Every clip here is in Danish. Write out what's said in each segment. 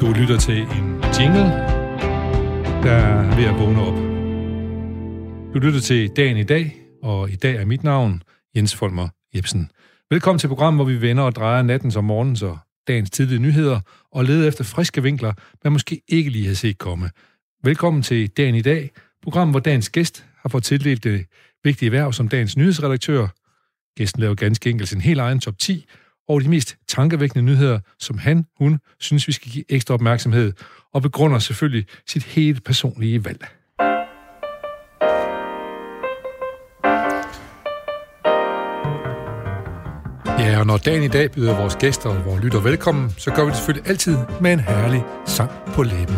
Du lytter til en jingle, der er ved at vågne op. Du lytter til Dagen i dag, og i dag er mit navn Jens Folmer Jebsen. Velkommen til programmet, hvor vi vender og drejer natten og morgens og dagens tidlige nyheder og leder efter friske vinkler, man måske ikke lige har set komme. Velkommen til Dagen i dag, programmet, hvor dagens gæst har fået tildelt det vigtige værv som dagens nyhedsredaktør. Gæsten laver ganske enkelt sin helt egen top 10 over de mest tankevækkende nyheder, som han, hun, synes, vi skal give ekstra opmærksomhed, og begrunder selvfølgelig sit helt personlige valg. Ja, og når dagen i dag byder vores gæster og vores lytter velkommen, så gør vi det selvfølgelig altid med en herlig sang på læben.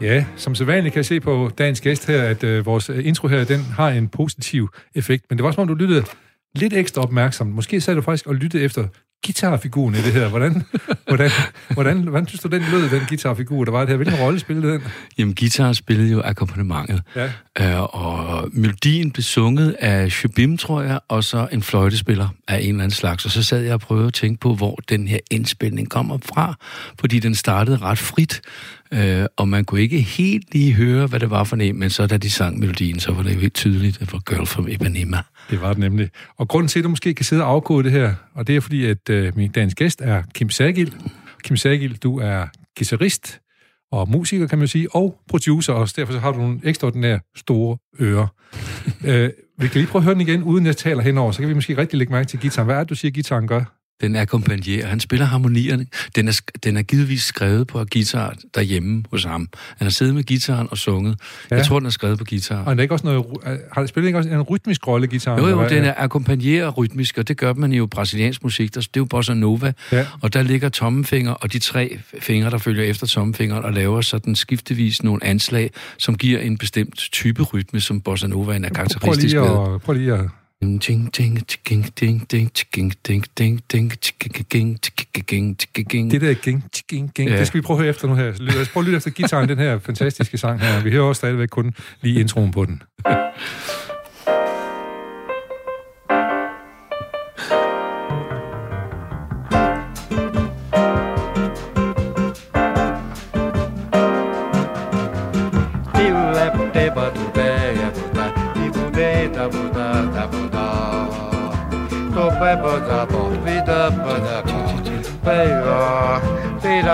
Ja, som så vanligt kan jeg se på dagens gæst her, at øh, vores øh, intro her, den har en positiv effekt. Men det var som om, du lyttede lidt ekstra opmærksomt. Måske sad du faktisk og lyttede efter guitarfiguren i det her. Hvordan, hvordan, hvordan, hvordan synes du, den lød, den guitarfigur, der var det her? Hvilken rolle spillede den? Jamen, guitar spillede jo akkompagnementet. Ja. Øh, og melodien blev sunget af Shabim, tror jeg, og så en fløjtespiller af en eller anden slags. Og så sad jeg og prøvede at tænke på, hvor den her indspilning kommer fra, fordi den startede ret frit. Øh, og man kunne ikke helt lige høre, hvad det var for en, men så da de sang melodien, så var det jo helt tydeligt, at det var Girl from Ipanema. Det var det nemlig. Og grunden til, at du måske kan sidde og afkode det her, og det er fordi, at øh, min dagens gæst er Kim Sagil. Kim Sagil, du er guitarist og musiker, kan man sige, og producer, og derfor så har du nogle ekstraordinære store ører. øh, vi kan lige prøve at høre den igen, uden jeg taler henover, så kan vi måske rigtig lægge mærke til gitaren. Hvad er det, du siger, gitaren gør? Den akkompagnerer. Han spiller harmonierne. Den er, den er givetvis skrevet på guitar derhjemme hos ham. Han har siddet med gitaren og sunget. Ja. Jeg tror, den er skrevet på guitar. Og den er ikke også noget, har det spillet ikke også en rytmisk rolle, gitaren? Jo, jo, den er akkompagnerer rytmisk, og det gør man jo i brasiliansk musik. Det er jo bossa nova. Ja. Og der ligger tommefinger, og de tre fingre, der følger efter tommefingeren, og laver sådan skiftevis nogle anslag, som giver en bestemt type rytme, som bossa nova er karakteristisk prøv lige at, prøv lige at det der ging, ging, ging, ja. det skal vi prøve at høre efter nu her. Lad os prøve at lytte efter gitaren, den her fantastiske sang her. Vi hører også stadigvæk kun lige introen på den.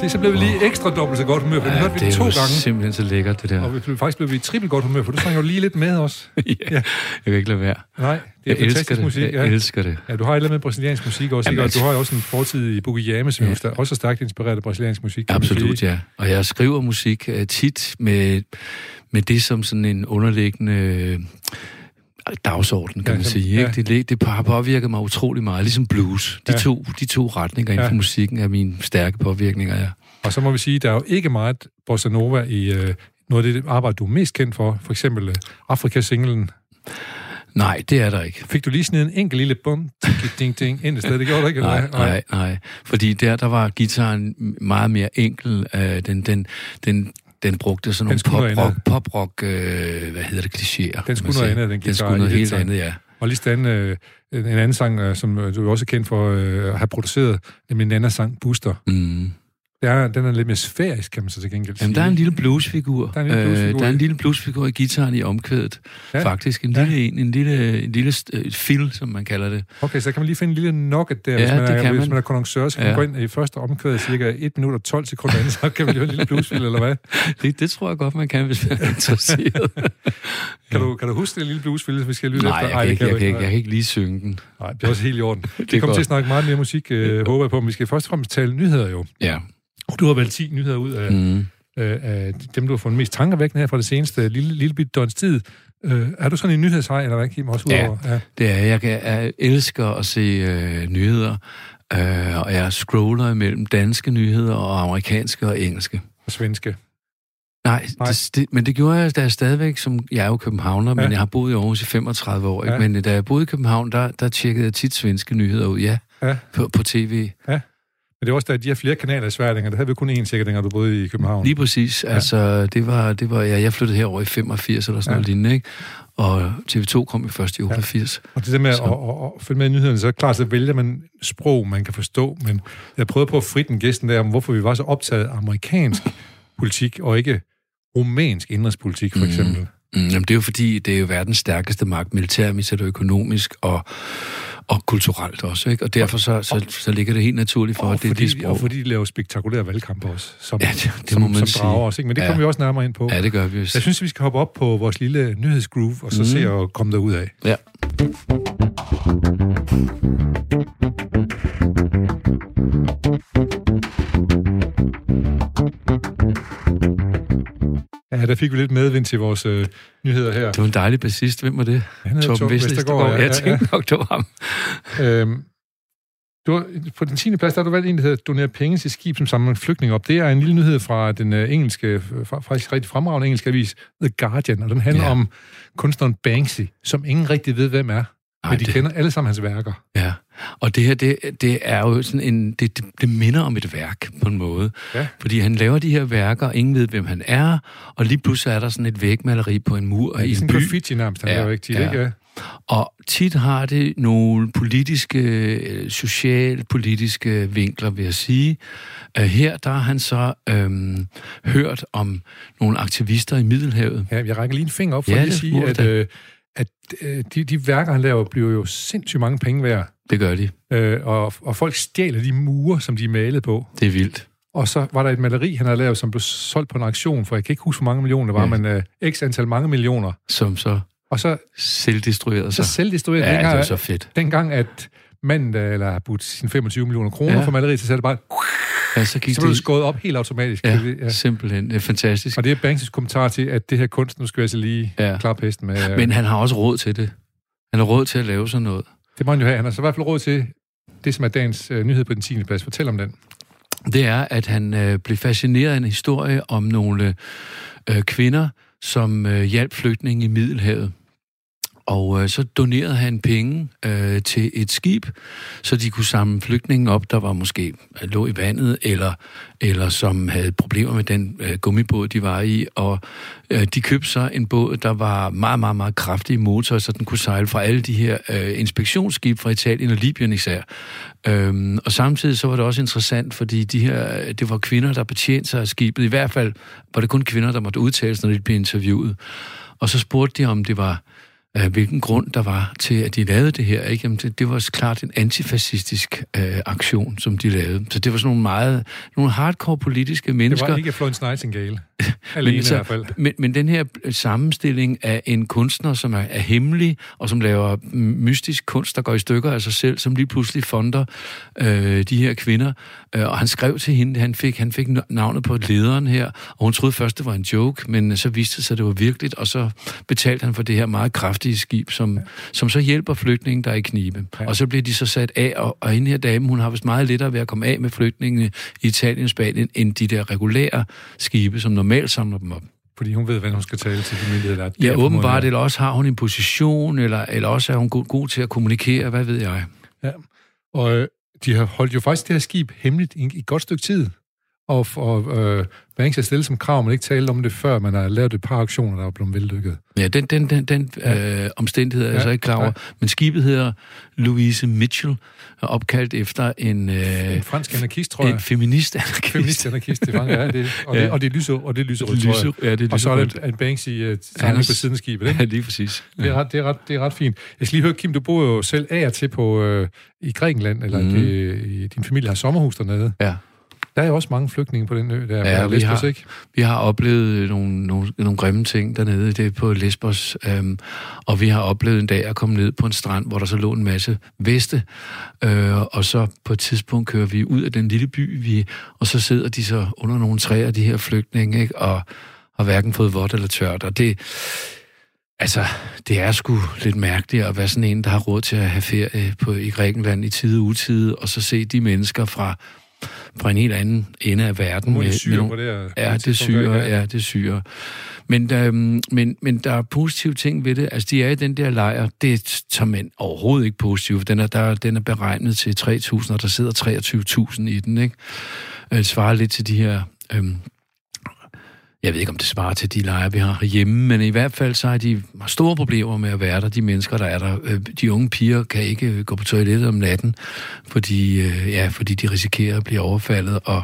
Se, så blev vi lige ekstra dobbelt så godt humør, for ja, det hørte vi to gange. det er simpelthen så lækkert, det der. Og vi blev, faktisk blev vi i trippelt godt humør, for du sang jo lige lidt med os. ja, ja, jeg kan ikke lade være. Nej, det er jeg fantastisk det. musik. Jeg ja. elsker det. Ja, du har et eller andet med brasiliansk musik også, Jamen, ikke? og du har jo også en fortid i Boogie Jame, som ja. er også stærkt inspireret af brasiliansk musik. Absolut, ja. Og jeg skriver musik uh, tit med, med det som sådan en underliggende dagsorden, kan ja, man sige. Ja. Ikke? Det, det har påvirket mig utrolig meget, ligesom blues. De, ja. to, de to retninger inden ja. for musikken er mine stærke påvirkninger, ja. Og så må vi sige, der er jo ikke meget bossa nova i øh, noget af det arbejde, du er mest kendt for, for eksempel øh, Afrika-singlen. Nej, det er der ikke. Fik du lige sådan en enkelt lille bum, ding, ding, ind i stedet? Det gjorde du ikke? Nej, eller? nej, nej. Fordi der, der var gitaren meget mere enkel. Øh, den, den, den, den brugte sådan nogle pop-rock, pop-rock øh, hvad hedder det, klichéer. Den skulle noget andet, den guitar. Den skulle noget helt andet, ja. Og lige sådan øh, en anden sang, øh, som du også er kendt for øh, at have produceret, nemlig en anden sang, Booster. Mm. Ja, den er lidt mere sfærisk, kan man så til gengæld sige. Jamen, der er en lille bluesfigur. Der er en lille bluesfigur, øh, der er en lille bluesfigur i gitaren i omkvædet. Ja. Faktisk. En lille, ja. en, en lille, en lille uh, fil, som man kalder det. Okay, så kan man lige finde en lille nugget der, ja, hvis man er, hvis man. er konnoisseur, så kan ja. man gå ind i første omkvædet cirka 1 minut og 12 sekunder, så kan man lige en lille bluesfil, eller hvad? Det, det tror jeg godt, man kan, hvis man er interesseret. kan, du, kan du huske det lille bluesfil, hvis vi skal lytte Nej, efter? Nej, jeg, kan, jeg, jeg, jeg, jeg kan ikke lige synge den. Nej, det er også helt i orden. Vi kommer til at snakke meget mere musik, øh, håber jeg på, men vi skal først og fremmest tale nyheder jo. Ja. Du har valgt 10 nyheder ud af, mm. øh, af dem, du har fundet mest tankevækkende her fra det seneste lille, lille bit døgns tid. Øh, er du sådan en nyhedshej, eller hvad, Kim? Også udover? ja, ja, det er jeg. Jeg, jeg elsker at se øh, nyheder, øh, og jeg scroller mellem danske nyheder og amerikanske og engelske. Og svenske. Nej, Nej. Det, det, men det gjorde jeg, da jeg stadigvæk, som jeg er jo københavner, ja. men jeg har boet i Aarhus i 35 år. Ikke? Ja. Men da jeg boede i København, der, der tjekkede jeg tit svenske nyheder ud, ja, ja. På, på tv. Ja. Men det er også, da de har flere kanaler i Sverige, der havde vi kun én sikkert, dengang du boede i København. Lige præcis. Ja. Altså, det var, det var, ja, jeg flyttede herover i 85 eller sådan ja. noget lignende, ikke? Og TV2 kom jo først i 88. Ja. Og det der med at, at, at, at følge med i nyhederne, så er klart, så vælger man sprog, man kan forstå. Men jeg prøvede på at frit den gæsten der, om hvorfor vi var så optaget af amerikansk politik, og ikke rumænsk indrigspolitik, for mm. eksempel. Mm. Mm, jamen, det er jo fordi, det er jo verdens stærkeste magt, militærmæssigt og økonomisk, og og kulturelt også, ikke? Og derfor så, så, så ligger det helt naturligt for, og at det fordi, er det sprog. Og fordi de laver spektakulære valgkampe også, som, ja, det, det som, må man som sige. drager os, ikke? Men det ja. kommer vi også nærmere ind på. Ja, det gør vi også. Jeg synes, vi skal hoppe op på vores lille nyhedsgroove, og så mm. se og komme derud af. Ja. Ja, der fik vi lidt medvind til vores øh, nyheder her. Det var en dejlig bassist. Hvem var det? Han hedder Torben Vestergaard. Ja, jeg tænkte ja, ja. nok, det var ham. Øhm, du har, på den 10. plads, der har du valgt en, der hedder Donere penge til skib, som samler flygtninge op. Det er en lille nyhed fra den uh, engelske, faktisk rigtig fremragende engelske avis, The Guardian, og den handler ja. om kunstneren Banksy, som ingen rigtig ved, hvem er. Ej, men de det... kender alle sammen hans værker. Ja, og det her, det, det er jo sådan en... Det, det, det minder om et værk på en måde. Ja. Fordi han laver de her værker, og ingen ved, hvem han er, og lige pludselig er der sådan et vægmaleri på en mur ja, i en by. Det er graffiti nærmest, han ja, laver ikke tit, ja. ikke? Og tit har det nogle politiske, øh, socialpolitiske vinkler, vil jeg sige. Uh, her der har han så øhm, hørt om nogle aktivister i Middelhavet. Ja, jeg rækker lige en finger op for ja, at sige, at, øh, at øh, de, de værker, han laver, bliver jo sindssygt mange penge værd. Det gør de. Øh, og, og folk stjæler de mure, som de er malet på. Det er vildt. Og så var der et maleri, han havde lavet, som blev solgt på en auktion, for jeg kan ikke huske, hvor mange millioner det var, ja. men øh, x antal mange millioner. Som så og så selvdestruerede sig. Så selvdestruerede. Ja, dengang, det var så fedt. Dengang, at manden, eller har budt sine 25 millioner kroner ja. for maleriet, så sagde det bare... Ja, så, gik så blev det skåret op helt automatisk. Ja, ja, simpelthen. Det er fantastisk. Og det er Banks' kommentar til, at det her kunst, nu skal jeg så lige ja. klare pesten med... Men han har også råd til det. Han har råd til at lave sådan noget. Det må han jo have. Han har så i hvert fald råd til det, som er dagens uh, nyhed på den 10. plads. Fortæl om den. Det er, at han uh, blev fascineret af en historie om nogle uh, kvinder, som uh, hjalp flygtninge i Middelhavet. Og øh, så donerede han penge øh, til et skib, så de kunne samle flygtninge op, der var måske øh, lå i vandet, eller, eller som havde problemer med den øh, gummibåd, de var i. Og øh, de købte så en båd, der var meget, meget, meget kraftig motor, så den kunne sejle fra alle de her øh, inspektionsskib fra Italien og Libyen især. Øhm, og samtidig så var det også interessant, fordi de her, øh, det var kvinder, der betjente sig af skibet. I hvert fald var det kun kvinder, der måtte udtales, når de blev interviewet. Og så spurgte de, om det var øh, hvilken grund der var til, at de lavede det her. Ikke? Jamen, det, det var klart en antifascistisk øh, aktion, som de lavede. Så det var sådan nogle meget nogle hardcore politiske mennesker. Det var ikke Florence Nightingale. Alene men, så, i hvert fald. Men, men den her sammenstilling af en kunstner, som er, er hemmelig, og som laver mystisk kunst, der går i stykker af sig selv, som lige pludselig fonder øh, de her kvinder. Øh, og han skrev til hende, han fik, han fik navnet på lederen her, og hun troede først, det var en joke, men så viste det sig, at det var virkeligt, og så betalte han for det her meget kraftige skib, som, ja. som så hjælper flygtningen, der er i knibe. Ja. Og så bliver de så sat af, og, og hende her dame, hun har vist meget lettere ved at komme af med flygtningene i Italien og Spanien, end de der regulære skibe, som normalt samler dem op. Fordi hun ved, hvad hun skal tale til de myndigheder. Ja, åbenbart, eller også har hun en position, eller, eller også er hun god, god til at kommunikere, hvad ved jeg. Ja, og øh, de har holdt jo faktisk det her skib hemmeligt i et godt stykke tid. Og, og øh, Banks er stillet som krav, man ikke tale om det, før man har lavet et par aktioner, der er blevet vellykket. Ja, den, den, den, den ja. øh, omstændighed er ja, jeg så ikke klar over. Ja. Men skibet hedder Louise Mitchell, opkaldt efter en... Øh, en fransk anarkist, tror jeg. En feminist-anarkist. Feminist-anarkist, det var, ja. Det, og, ja. det, og det er og det er lyserødt, tror jeg. Ja, det er og så er det en Banks i uh, på siden af skibet, ikke? Ja, lige præcis. Ja. Det, er ret, det, er ret, det er ret fint. Jeg skal lige høre, Kim, du bor jo selv af og til på, øh, i Grækenland, eller mm. det, i, din familie har sommerhus dernede. Ja. Der er også mange flygtninge på den ø, der ja, på vi Lesbos, har, ikke? Vi har oplevet nogle, nogle, nogle grimme ting dernede, det er på Lesbos, øhm, og vi har oplevet en dag at komme ned på en strand, hvor der så lå en masse veste, øh, og så på et tidspunkt kører vi ud af den lille by, vi, og så sidder de så under nogle træer, de her flygtninge, ikke? og har hverken fået vådt eller tørt, og det, Altså, det er sgu lidt mærkeligt at være sådan en, der har råd til at have ferie på, i Grækenland i tide og utide, og så se de mennesker fra, fra en helt anden ende af verden. Med, syre med det her, ja, det er syre, ja, det er syre. Men, øhm, men, men der er positive ting ved det. Altså, de er i den der lejr. Det er som en overhovedet ikke positivt. Den er, der, den er beregnet til 3.000, og der sidder 23.000 i den, ikke? Det svarer lidt til de her... Øhm, jeg ved ikke, om det svarer til de lejre, vi har hjemme, men i hvert fald så har de store problemer med at være der, de mennesker, der er der. Øh, de unge piger kan ikke gå på toilettet om natten, fordi, øh, ja, fordi de risikerer at blive overfaldet, og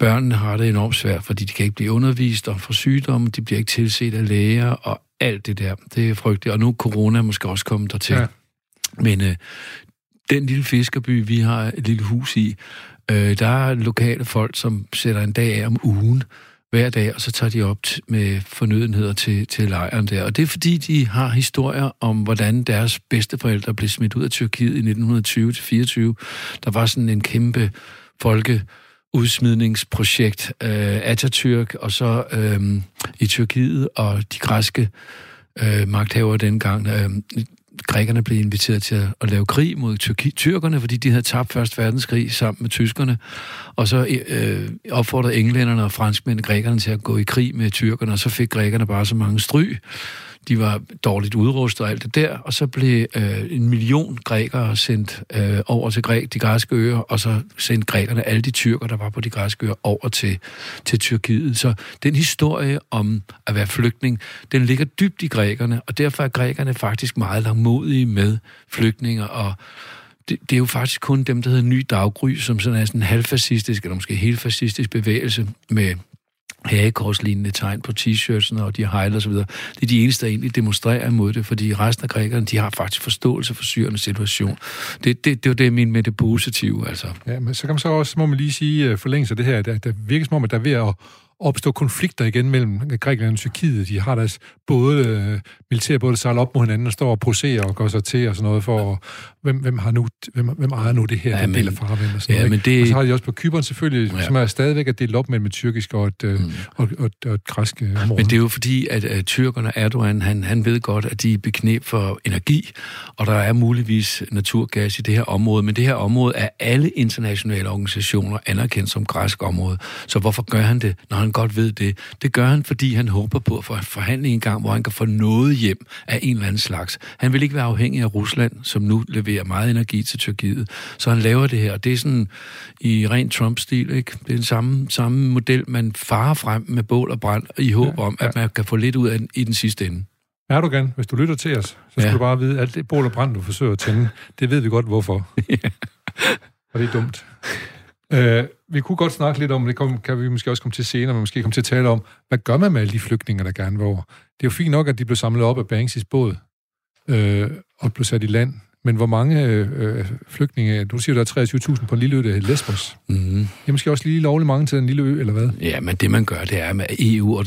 børnene har det enormt svært, fordi de kan ikke blive undervist om for sygdomme, de bliver ikke tilset af læger, og alt det der. Det er frygteligt, og nu er corona måske også kommet dertil. Ja. Men øh, den lille fiskerby, vi har et lille hus i, øh, der er lokale folk, som sætter en dag af om ugen, hver dag, og så tager de op med fornødenheder til, til lejren der. Og det er fordi, de har historier om, hvordan deres bedsteforældre blev smidt ud af Tyrkiet i 1920-24. Der var sådan en kæmpe folke udsmidningsprojekt øh, Atatürk, og så øh, i Tyrkiet, og de græske øh, magthavere dengang øh, grækerne blev inviteret til at, at lave krig mod tyrki, tyrkerne, fordi de havde tabt Første Verdenskrig sammen med tyskerne. Og så øh, opfordrede englænderne og franskmændene grækerne til at gå i krig med tyrkerne, og så fik grækerne bare så mange stryg, de var dårligt udrustet og alt det der, og så blev øh, en million grækere sendt øh, over til Græk, de græske øer, og så sendte grækerne alle de tyrker, der var på de græske øer, over til, til Tyrkiet. Så den historie om at være flygtning, den ligger dybt i grækerne, og derfor er grækerne faktisk meget langmodige med flygtninger, og det, det er jo faktisk kun dem, der hedder Ny Daggry, som sådan er sådan en halvfascistisk, eller måske helt fascistisk bevægelse med hagekorslignende tegn på t-shirtsene og de hejler osv. Det er de eneste, der egentlig demonstrerer imod det, fordi resten af grækerne, de har faktisk forståelse for syrernes situation. Det, det, det var det, jeg med det positive, altså. Ja, men så kan man så også, må man lige sige, øh, forlængelse af det her, der, der virker som om, at der er ved at opstå konflikter igen mellem Grækenland og Tyrkiet. De har deres både øh, militær både sejler op mod hinanden og står og poserer og går sig til og sådan noget for, hvem, hvem, har nu, hvem, hvem ejer nu det her, ja, den men, del af farvandet og sådan ja, noget. Men det... Og så har de også på Kyberen selvfølgelig, ja. som er stadigvæk at dele op mellem et tyrkisk og et, øh, mm. og, og, og et græsk øh, område. Men det er jo fordi, at, at tyrkerne, Erdogan, han, han ved godt, at de er beknep for energi, og der er muligvis naturgas i det her område, men det her område er alle internationale organisationer anerkendt som græsk område. Så hvorfor gør han det, når han godt ved det? Det gør han, fordi han håber på at forhandle en gang, hvor han kan få noget hjem af en eller anden slags. Han vil ikke være afhængig af Rusland, som nu leverer meget energi til Tyrkiet. Så han laver det her. Det er sådan i ren Trump-stil, ikke? Det er den samme, samme model, man farer frem med bål og brand i håb ja, om, at man kan få lidt ud af den i den sidste ende. Erdogan, hvis du lytter til os, så skal ja. du bare vide, at alt det bål og brand, du forsøger at tænde, det ved vi godt, hvorfor. ja. Og det er dumt. Øh, vi kunne godt snakke lidt om, det kom, kan vi måske også komme til senere, men måske komme til at tale om, hvad gør man med alle de flygtninge, der gerne vil over? Det er jo fint nok, at de blev samlet op af Banksy's båd øh, og blev sat i land. Men hvor mange øh, flygtninge, du siger, der er 23.000 på en lille ø, der hedder Lesbos. Mm-hmm. Det er måske også lige lovligt mange til en lille ø, eller hvad? Ja, men det man gør, det er, at EU og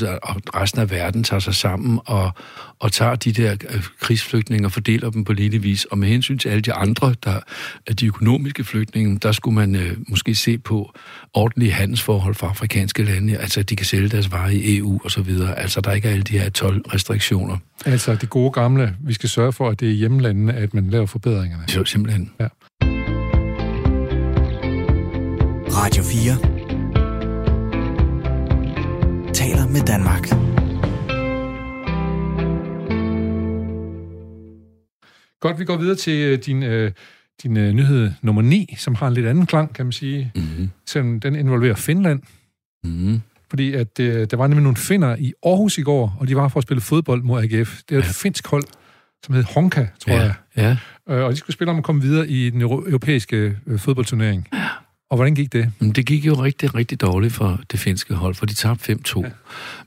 resten af verden tager sig sammen og, og tager de der øh, krigsflygtninge og fordeler dem på lille vis. Og med hensyn til alle de andre, der er de økonomiske flygtninge, der skulle man øh, måske se på ordentlige handelsforhold for afrikanske lande, altså at de kan sælge deres varer i EU og så videre. Altså der ikke er alle de her 12 restriktioner. Altså det gode gamle, vi skal sørge for, at det er hjemlandene, at man laver forbedringerne. Jo, simpelthen. Ja. Radio 4 taler med Danmark. Godt, vi går videre til øh, din, øh, din øh, nyhed nummer 9, som har en lidt anden klang, kan man sige. Mm-hmm. Selvom den involverer Finland. Mm-hmm. Fordi at, øh, der var nemlig nogle finder i Aarhus i går, og de var for at spille fodbold mod AGF. Det er ja. et finsk hold, som hed Honka, tror ja. jeg. Ja. Øh, og de skulle spille om at komme videre i den europæiske øh, fodboldturnering. Ja. Og hvordan gik det? Det gik jo rigtig, rigtig dårligt for det finske hold, for de tabte 5-2. Ja.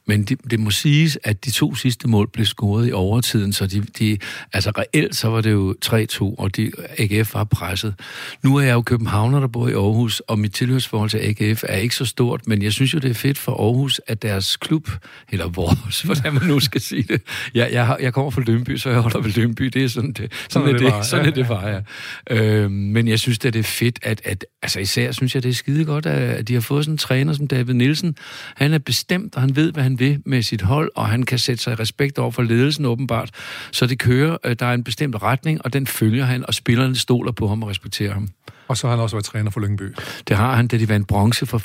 Men det, det må siges, at de to sidste mål blev scoret i overtiden, så de, de, altså reelt så var det jo 3-2, og de, AGF var presset. Nu er jeg jo københavner, der bor i Aarhus, og mit tilhørsforhold til AGF er ikke så stort, men jeg synes jo, det er fedt for Aarhus, at deres klub, eller vores, hvordan man nu skal sige det, jeg, jeg, jeg kommer fra Lønby, så jeg holder ved Lønby, det er sådan, det, sådan, sådan er det, det bare, sådan ja, er det bare, ja. Øh, men jeg synes, det er fedt, at, at altså især synes jeg, det er skide godt, at de har fået sådan en træner som David Nielsen. Han er bestemt, og han ved, hvad han vil med sit hold, og han kan sætte sig i respekt over for ledelsen åbenbart. Så det kører, øh, der er en bestemt retning, og den følger han, og spillerne stoler på ham og respekterer ham. Og så har han også været træner for Lyngby. Det har han, da de vandt bronze for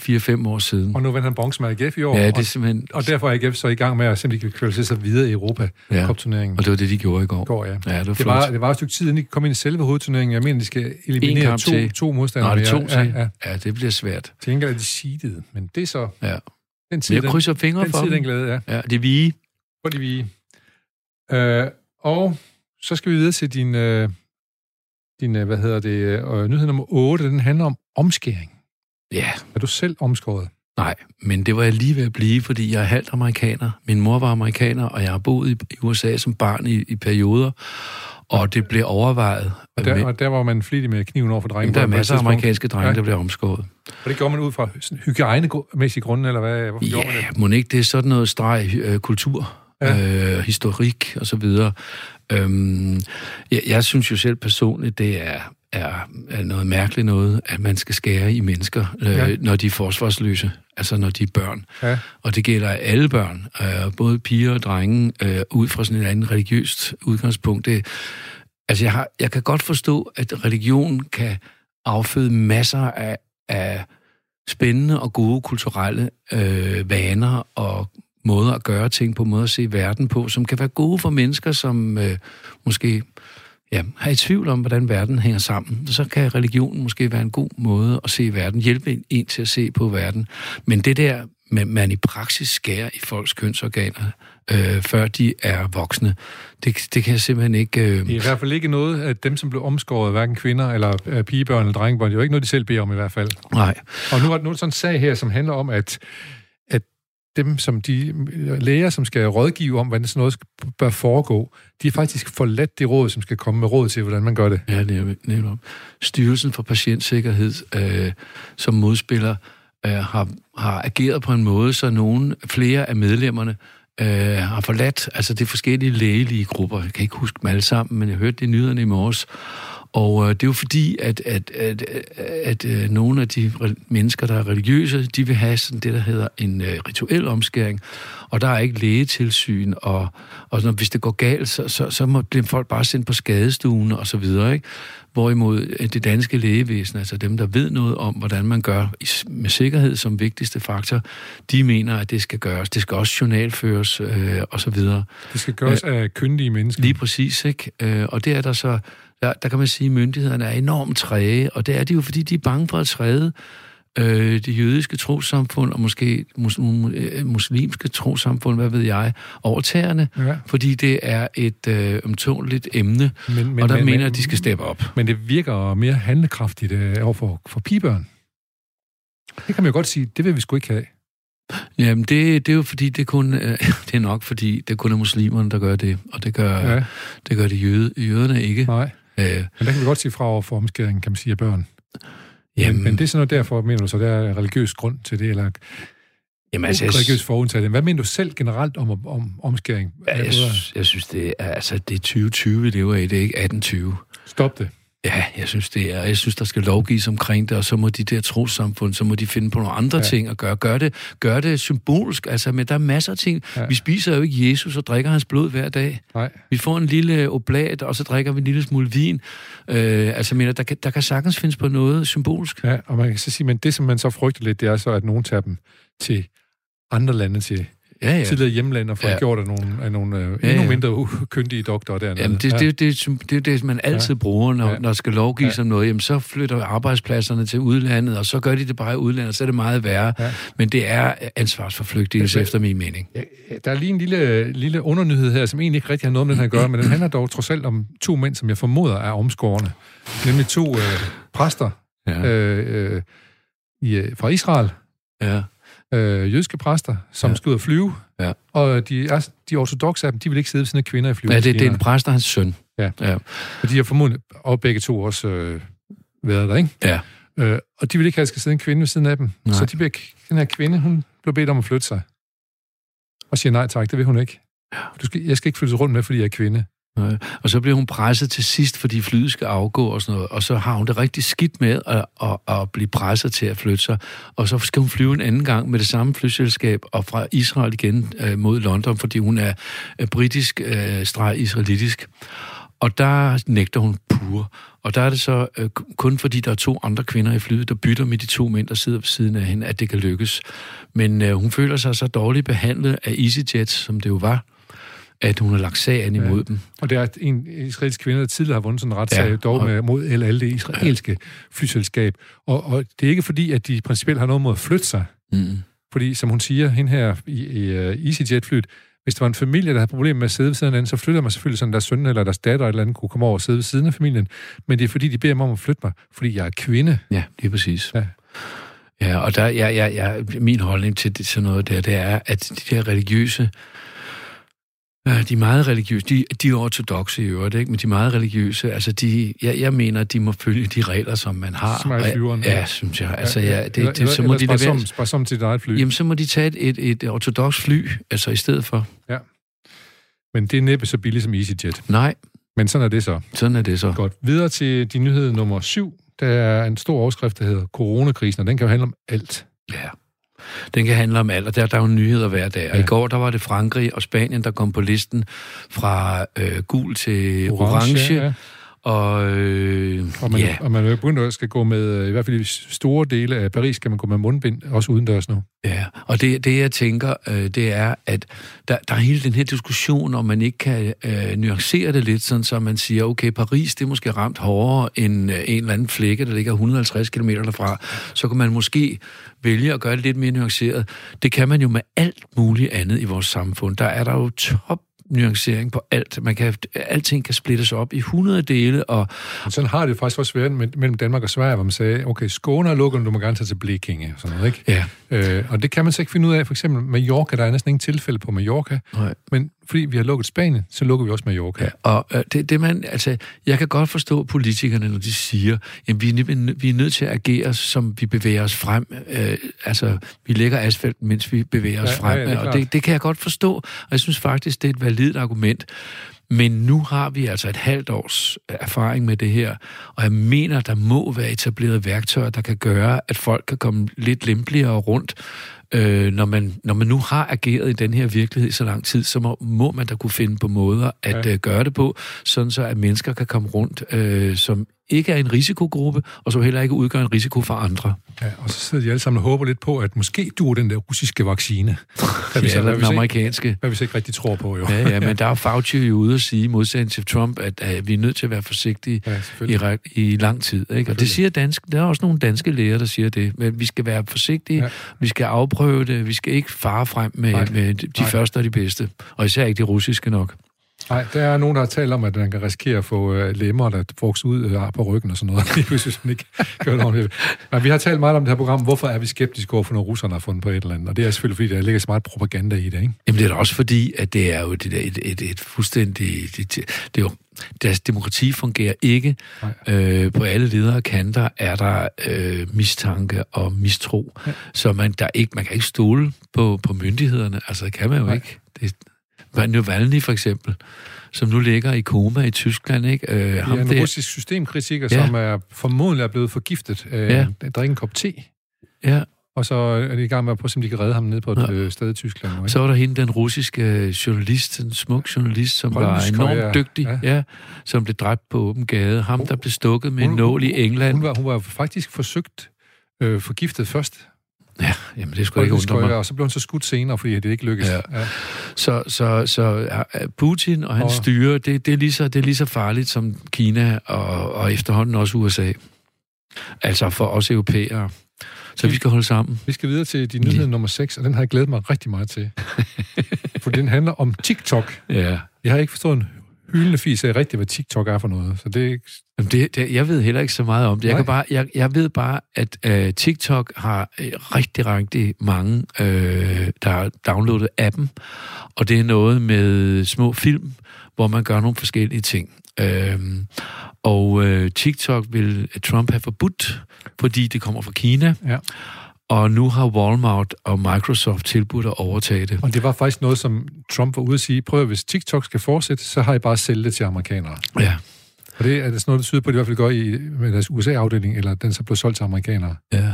4-5 år siden. Og nu vandt han bronze med AGF i år. Ja, det er simpelthen... Og, og derfor er AGF så i gang med at simpelthen kvalificere sig videre i europa ja. turneringen og det var det, de gjorde i går. går ja. ja det, var det, var, det var et stykke tid, inden de kom ind i selve hovedturneringen. Jeg mener, de skal eliminere to, til. to modstandere. Nå, det to til. Ja, ja. ja, det bliver svært. Til gengæld er de seedet, men det er så... Ja. Den tid, jeg krydser fingre den, for den tid, den glæde, ja. Ja, det er vige. For de vige. Øh, og så skal vi videre til din, øh, din øh, hvad hedder det, øh, nyhed nummer 8. Den handler om omskæring. Ja. Er du selv omskåret? Nej, men det var jeg lige ved at blive, fordi jeg er halvt amerikaner. Min mor var amerikaner, og jeg har boet i USA som barn i, i perioder, og det blev overvejet. Og der, og der var man flittig med kniven over for drenge? Der er masser af amerikanske drenge, ja. der bliver omskåret. Og det gjorde man ud fra hygiejnemæssige grunde, eller hvad? Hvorfor ja, man det? må ikke det er sådan noget streg øh, kultur, ja. øh, historik og så videre. Øhm, jeg, jeg synes jo selv personligt, det er, er, er noget mærkeligt noget, at man skal skære i mennesker, øh, ja. når de er forsvarsløse, altså når de er børn. Ja. Og det gælder alle børn, øh, både piger og drenge, øh, ud fra sådan et andet religiøst udgangspunkt. Det, altså jeg, har, jeg kan godt forstå, at religion kan afføde masser af, af spændende og gode kulturelle øh, vaner og måder at gøre ting på, måder at se verden på, som kan være gode for mennesker, som øh, måske ja, har i tvivl om, hvordan verden hænger sammen. Så kan religionen måske være en god måde at se verden, hjælpe en til at se på verden. Men det der, med, man i praksis skærer i folks kønsorganer, øh, før de er voksne, det, det kan jeg simpelthen ikke... Øh... Det er i hvert fald ikke noget, at dem, som blev omskåret, hverken kvinder eller øh, pigebørn eller drengebørn, det er jo ikke noget, de selv beder om i hvert fald. Nej. Og nu er, nu er der sådan en sag her, som handler om, at dem, som de læger, som skal rådgive om, hvordan sådan noget bør foregå, de har faktisk forladt det råd, som skal komme med råd til, hvordan man gør det. Ja, det er netop. Styrelsen for Patientsikkerhed, øh, som modspiller, øh, har, har ageret på en måde, så nogle, flere af medlemmerne øh, har forladt, altså det er forskellige lægelige grupper, jeg kan ikke huske dem alle sammen, men jeg hørte det i nyhederne i morges, og øh, det er jo fordi, at, at, at, at, øh, nogle af de mennesker, der er religiøse, de vil have sådan det, der hedder en øh, rituel omskæring. Og der er ikke lægetilsyn, og, og når, hvis det går galt, så, så, så må blive folk bare sendt på skadestuen og så videre. Ikke? Hvorimod øh, det danske lægevæsen, altså dem, der ved noget om, hvordan man gør med sikkerhed som vigtigste faktor, de mener, at det skal gøres. Det skal også journalføres øh, og så videre. Det skal gøres øh, af kyndige mennesker. Lige præcis, ikke? Øh, og det er der så der, der kan man sige, at myndighederne er enormt træge, og det er de jo, fordi de er bange for at træde øh, det jødiske trosamfund og måske mus, øh, muslimske trosamfund, hvad ved jeg, over tæerne, ja. fordi det er et øh, omtåligt emne, men, men, og der men, mener, at de skal steppe op. Men det virker mere handlekraftigt øh, over for, for pigebørn. Det kan man jo godt sige, det vil vi sgu ikke have. Jamen, det, det er jo fordi, det, kun, øh, det er nok fordi, det kun er muslimerne, der gør det, og det gør, ja. det, gør det jøde, jøderne ikke. Nej. Øh, men der kan vi godt sige fra over for omskæring, kan man sige, af børn. Jamen, men, men det er sådan noget derfor, mener du så, der er religiøs grund til det, eller Jamen, altså, religiøs forundtagelse. Hvad mener du selv generelt om, om omskæring? Ja, jeg, synes, jeg synes, det er, altså, det er 2020, vi lever i, det er ikke 1820. Stop det. Ja, jeg synes det er. Jeg synes, der skal lovgives omkring det, og så må de der trosamfund, så må de finde på nogle andre ja. ting at gøre. Gør det, gør det symbolsk. Altså, men der er masser af ting. Ja. Vi spiser jo ikke Jesus og drikker hans blod hver dag. Nej. Vi får en lille oblat, og så drikker vi en lille smule vin. Øh, altså, men der, kan, der kan sagtens findes på noget symbolsk. Ja, og man kan så sige, men det, som man så frygter lidt, det er så, at nogen tager dem til andre lande til ja, ja. tidligere hjemland og får ja. gjort af nogle, af nogle øh, ja, ja. endnu mindre ukyndige doktorer dernede. Jamen, det, ja. det, det, det, det, man altid ja. bruger, når, ja. når skal lovgives ja. om noget. Jamen, så flytter arbejdspladserne til udlandet, og så gør de det bare i udlandet, så er det meget værre. Ja. Men det er ansvarsforflygtigelse, efter min mening. Ja, der er lige en lille, lille undernyhed her, som egentlig ikke rigtig har noget med den her at gøre, men den handler dog trods alt om to mænd, som jeg formoder er omskårende. Nemlig to øh, præster ja. øh, øh, i, øh, fra Israel. Ja øh, jødiske præster, som Ja. ja. skal ud og flyve. Ja. Og de, er, de ortodoxe af dem, de vil ikke sidde ved siden af kvinder i Ja, flyvemaskiner. det, det er en præst og hans søn. Ja. ja. Og de har formodentlig, og begge to også øh, været der, ikke? Ja. Øh, og de vil ikke have, at der skal sidde en kvinde ved siden af dem. Nej. Så de bliver, den her kvinde, hun blev bedt om at flytte sig. Og siger nej tak, det vil hun ikke. Du skal, jeg skal ikke flyttes rundt med, fordi jeg er kvinde. Nej. Og så bliver hun presset til sidst, fordi flyet skal afgå og sådan noget. Og så har hun det rigtig skidt med at, at, at blive presset til at flytte sig. Og så skal hun flyve en anden gang med det samme flyselskab og fra Israel igen øh, mod London, fordi hun er øh, britisk øh, streg israelitisk. Og der nægter hun pur. Og der er det så øh, kun fordi, der er to andre kvinder i flyet, der bytter med de to mænd, der sidder ved siden af hende, at det kan lykkes. Men øh, hun føler sig så dårligt behandlet af EasyJet, som det jo var, at hun har lagt sagen imod Ja. dem. Og det er en israelsk kvinde, der tidligere har vundet sådan en retssag, Ja, ja, dog og- med, mod LL, det israelske flyselskab. Og, og det er ikke fordi, at de principielt har noget mod at flytte sig. Mm. Fordi, som hun siger, hende her i, i uh, EasyJet-flyet, hvis der var en familie, der havde problemer med at sidde ved siden af anden, så flytter man selvfølgelig sådan, deres søn eller deres datter eller et eller andet kunne komme over og sidde ved siden af familien. Men det er fordi, de beder mig om at flytte mig, fordi jeg er kvinde. Ja, lige præcis. Ja. Ja, og der, ja, ja, ja, min holdning til det, sådan noget der, det er, at de der religiøse, øh, de er meget religiøse, de, de er ortodoxe i øvrigt, ikke? men de er meget religiøse, altså de, jeg, jeg mener, at de må følge de regler, som man har. Som er i flyveren. Ja, synes jeg. Altså, ja, det, eller, det, så må de bare, som, som til eget fly. Jamen, så må de tage et, et, et ortodox fly, altså i stedet for. Men det er næppe så billigt som EasyJet. Nej, Men sådan er det så. sådan er det så. Godt. Videre til din nyhed nummer syv. Der er en stor overskrift, der hedder coronakrisen, og den kan jo handle om alt. Ja. Den kan handle om alt, og der, der er jo nyheder hver dag. Og Ja. i går, der var det Frankrig og Spanien, der kom på listen fra øh, gul til orange. orange ja. Og, øh, Og man, ja, og man er begyndt at skal gå med, øh, i hvert fald i store dele af Paris, skal man gå med mundbind, også udendørs nu. ja, og det, det jeg tænker, øh, det er, at der, der er hele den her diskussion, om man ikke kan øh, nuancere det lidt, sådan så man siger, okay, Paris, det er måske ramt hårdere end øh, en eller anden flække, der ligger 150 km derfra. Så kan man måske vælge at gøre det lidt mere nuanceret. Det kan man jo med alt muligt andet i vores samfund. Der er der jo top nuancering på alt. Man kan, alting kan splittes op i 100 dele, og Men sådan har det faktisk også været mellem Danmark og Sverige, hvor man sagde, okay, Skåne er lukket, du må gerne tage til Blekinge, sådan noget, ikke? ja, Øh, og det kan man så ikke finde ud af. For eksempel Mallorca, der er næsten ingen tilfælde på Mallorca, nej. men fordi vi har lukket Spanien, så lukker vi også Mallorca. Ja, og øh, det, det man, altså, jeg kan godt forstå politikerne, når de siger, at vi, er vi er nødt til at agere, som vi bevæger os frem. Øh, altså, vi lægger asfalt, mens vi bevæger os Ja, frem. ja, ja, det og det, det kan jeg godt forstå, og jeg synes faktisk, det er et validt argument. Men nu har vi altså et halvt års erfaring med det her, og jeg mener, der må være etableret værktøjer, der kan gøre, at folk kan komme lidt lempeligere rundt. Øh, når, man, når man nu har ageret i den her virkelighed så lang tid, så må, må man da kunne finde på måder at Ja. øh, gøre det på, sådan så at mennesker kan komme rundt, øh, som ikke er en risikogruppe, og som heller ikke udgør en risiko for andre. Ja, og så sidder de alle sammen og håber lidt på, at måske du er den der russiske vaccine. Hvad vi, Ja, så, hvad, vi den så ikke, amerikanske. hvad vi så ikke rigtig tror på, jo. Ja, ja, men der er Fauci jo ude at sige, modsætning til Trump, at, at vi er nødt til at være forsigtige Ja, i, i lang tid. Ikke? Og det siger dansk, der er også nogle danske læger, der siger det. Men vi skal være forsigtige, Ja. ja. vi skal afprøve det, vi skal ikke fare frem med, Nej. med de Nej. første og de bedste. Og især ikke de russiske nok. Nej, der er nogen, der har talt om, at man kan risikere at få øh, lemmer, der vokser ud øh, på ryggen og sådan noget, lige pludselig, hvis man ikke gør det ordentligt. Men vi har talt meget om det her program, hvorfor er vi skeptiske over for, når russerne har fundet på et eller andet. Og det er selvfølgelig, fordi der ligger så meget propaganda i det, ikke? Jamen det er da også fordi, at det er jo et, et, et, et fuldstændig... Det, det er jo, deres demokrati fungerer ikke. Øh, på alle ledere kanter er der øh, mistanke og mistro. Ja. Så man, der ikke, man kan ikke stole på, på myndighederne. Altså det kan man jo Nej. ikke. Det, Navalny for eksempel, som nu ligger i koma i Tyskland, ikke? Øh, Det er en der- russisk systemkritiker, Ja. som er formodentlig er blevet forgiftet af Ja. at drikke en kop te, Ja, og så er de i gang med at prøve, om de kan redde ham ned på et Ja. øh, sted i Tyskland. Ikke? så var der hende, den russiske journalist, en smuk journalist, som var Polskøj, enormt ja. dygtig, Ja. ja. som blev dræbt på åben gade. Ham, der blev stukket med en Hun- nål i England. Hun var, hun var faktisk forsøgt øh, forgiftet først, Ja, jamen det skulle ikke undre mig. og så blev hun så skudt senere, fordi det ikke lykkedes. Ja. Ja. Så, så, så Putin og hans Og- styre, det, det, er lige så, det er lige så farligt som Kina og, og efterhånden også USA. Altså for os europæere. Så vi skal holde sammen. Vi skal videre til din nyhed nummer 6, og den har jeg glædet mig rigtig meget til. For den handler om TikTok. Ja. Jeg har ikke forstået en hyldende fis af rigtigt, hvad TikTok er for noget. Så det, Jamen det, det, jeg ved heller ikke så meget om det. Jeg, kan bare, jeg, jeg ved bare, at øh, TikTok har øh, rigtig, rigtig mange, øh, der har downloadet appen, og det er noget med små film, hvor man gør nogle forskellige ting. Øh, og øh, TikTok vil Trump have forbudt, fordi det kommer fra Kina. Ja. Og nu har Walmart og Microsoft tilbudt at overtage det. Og det var faktisk noget, som Trump var ude at sige, prøv at hvis TikTok skal fortsætte, så har I bare sælge det til amerikanere. Ja. Og det er sådan noget, der tyder på, at de i hvert fald gør i med deres USA-afdeling, eller den så blev solgt til amerikanere. Ja.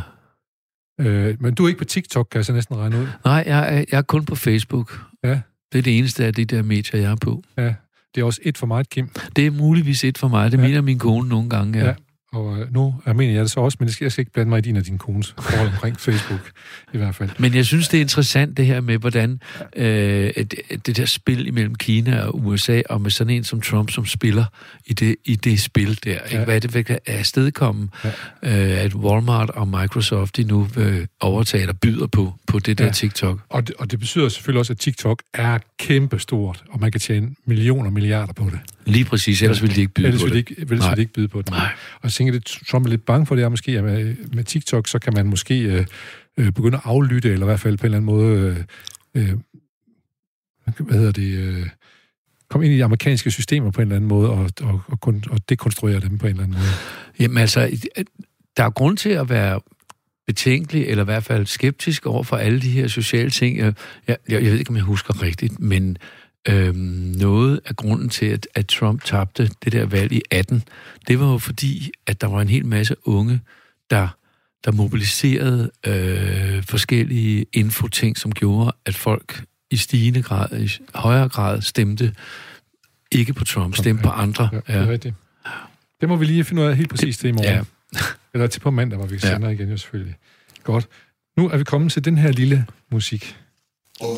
Øh, men du er ikke på TikTok, kan jeg så næsten regne ud. Nej, jeg er, jeg er kun på Facebook. Ja. Det er det eneste af de der medier, jeg er på. Ja, det er også et for meget, Kim. Det er muligvis et for mig. Det ja. mener min kone nogle gange. Ja. Ja. Og øh, nu jeg mener jeg det så også, men skal, jeg skal ikke blande mig i din og din kones forhold omkring Facebook, i hvert fald. Men jeg synes, det er interessant det her med, hvordan øh, det, det der spil imellem Kina og USA, og med sådan en som Trump, som spiller i det, i det spil der. Ikke? Ja. Hvad er det, hvad kan afstedkomme, Ja. øh, at Walmart og Microsoft de nu øh, overtager og byder på, på det der ja. TikTok? Og det, og det betyder selvfølgelig også, at TikTok er kæmpestort, og man kan tjene millioner og milliarder på det. Lige præcis, ellers ville de ikke byde Ellers på vil de det. ikke, ellers vil Nej. de ikke byde på det. Nej. Og jeg tænker, det Trump er lidt bange for, det er måske, at med, med TikTok, så kan man måske øh, øh, begynde at aflytte, eller i hvert fald på en eller anden måde, øh, øh, hvad hedder det, øh, komme ind i de amerikanske systemer på en eller anden måde, og, og, og, kun, og dekonstruere dem på en eller anden måde. Jamen altså, der er grund til at være betænkelig, eller i hvert fald skeptisk over for alle de her sociale ting. Jeg, jeg, jeg ved ikke, om jeg husker rigtigt, men øhm, noget af grunden til, at, at Trump tabte det der valg i 18, det var jo fordi, at der var en hel masse unge, der, der mobiliserede øh, forskellige infoting, som gjorde, at folk i stigende grad, i højere grad stemte ikke på Trump, stemte på andre. Ja, det er rigtigt. Det må vi lige finde ud af helt præcis det i morgen. Ja. Eller til på mandag, hvor vi Ja. sender igen jo selvfølgelig. Godt. Nu er vi kommet til den her lille musik. Og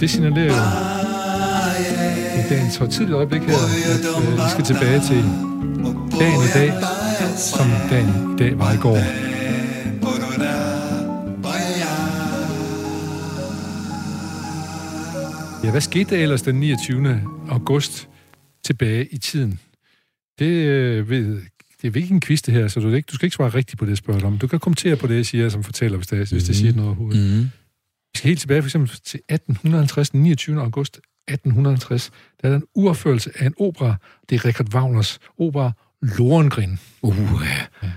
det signalerer jo i dagens højtidlige øjeblik her, at øh, vi skal tilbage til dagen i dag, som dagen i dag var i går. Ja, hvad skete der ellers den 29. august tilbage i tiden? Det, øh, ved, det er ikke en quiz det her, så du, ikke, du skal ikke svare rigtigt på det, dig om. Du kan kommentere på det, jeg siger, som fortæller, hvis det, hvis det siger noget overhovedet. Mm. Skal helt tilbage for eksempel til 1850, den 29. august 1850. Der er der en uopførelse af en opera. Det er Richard Wagners opera Lohengrin. Uh, ja.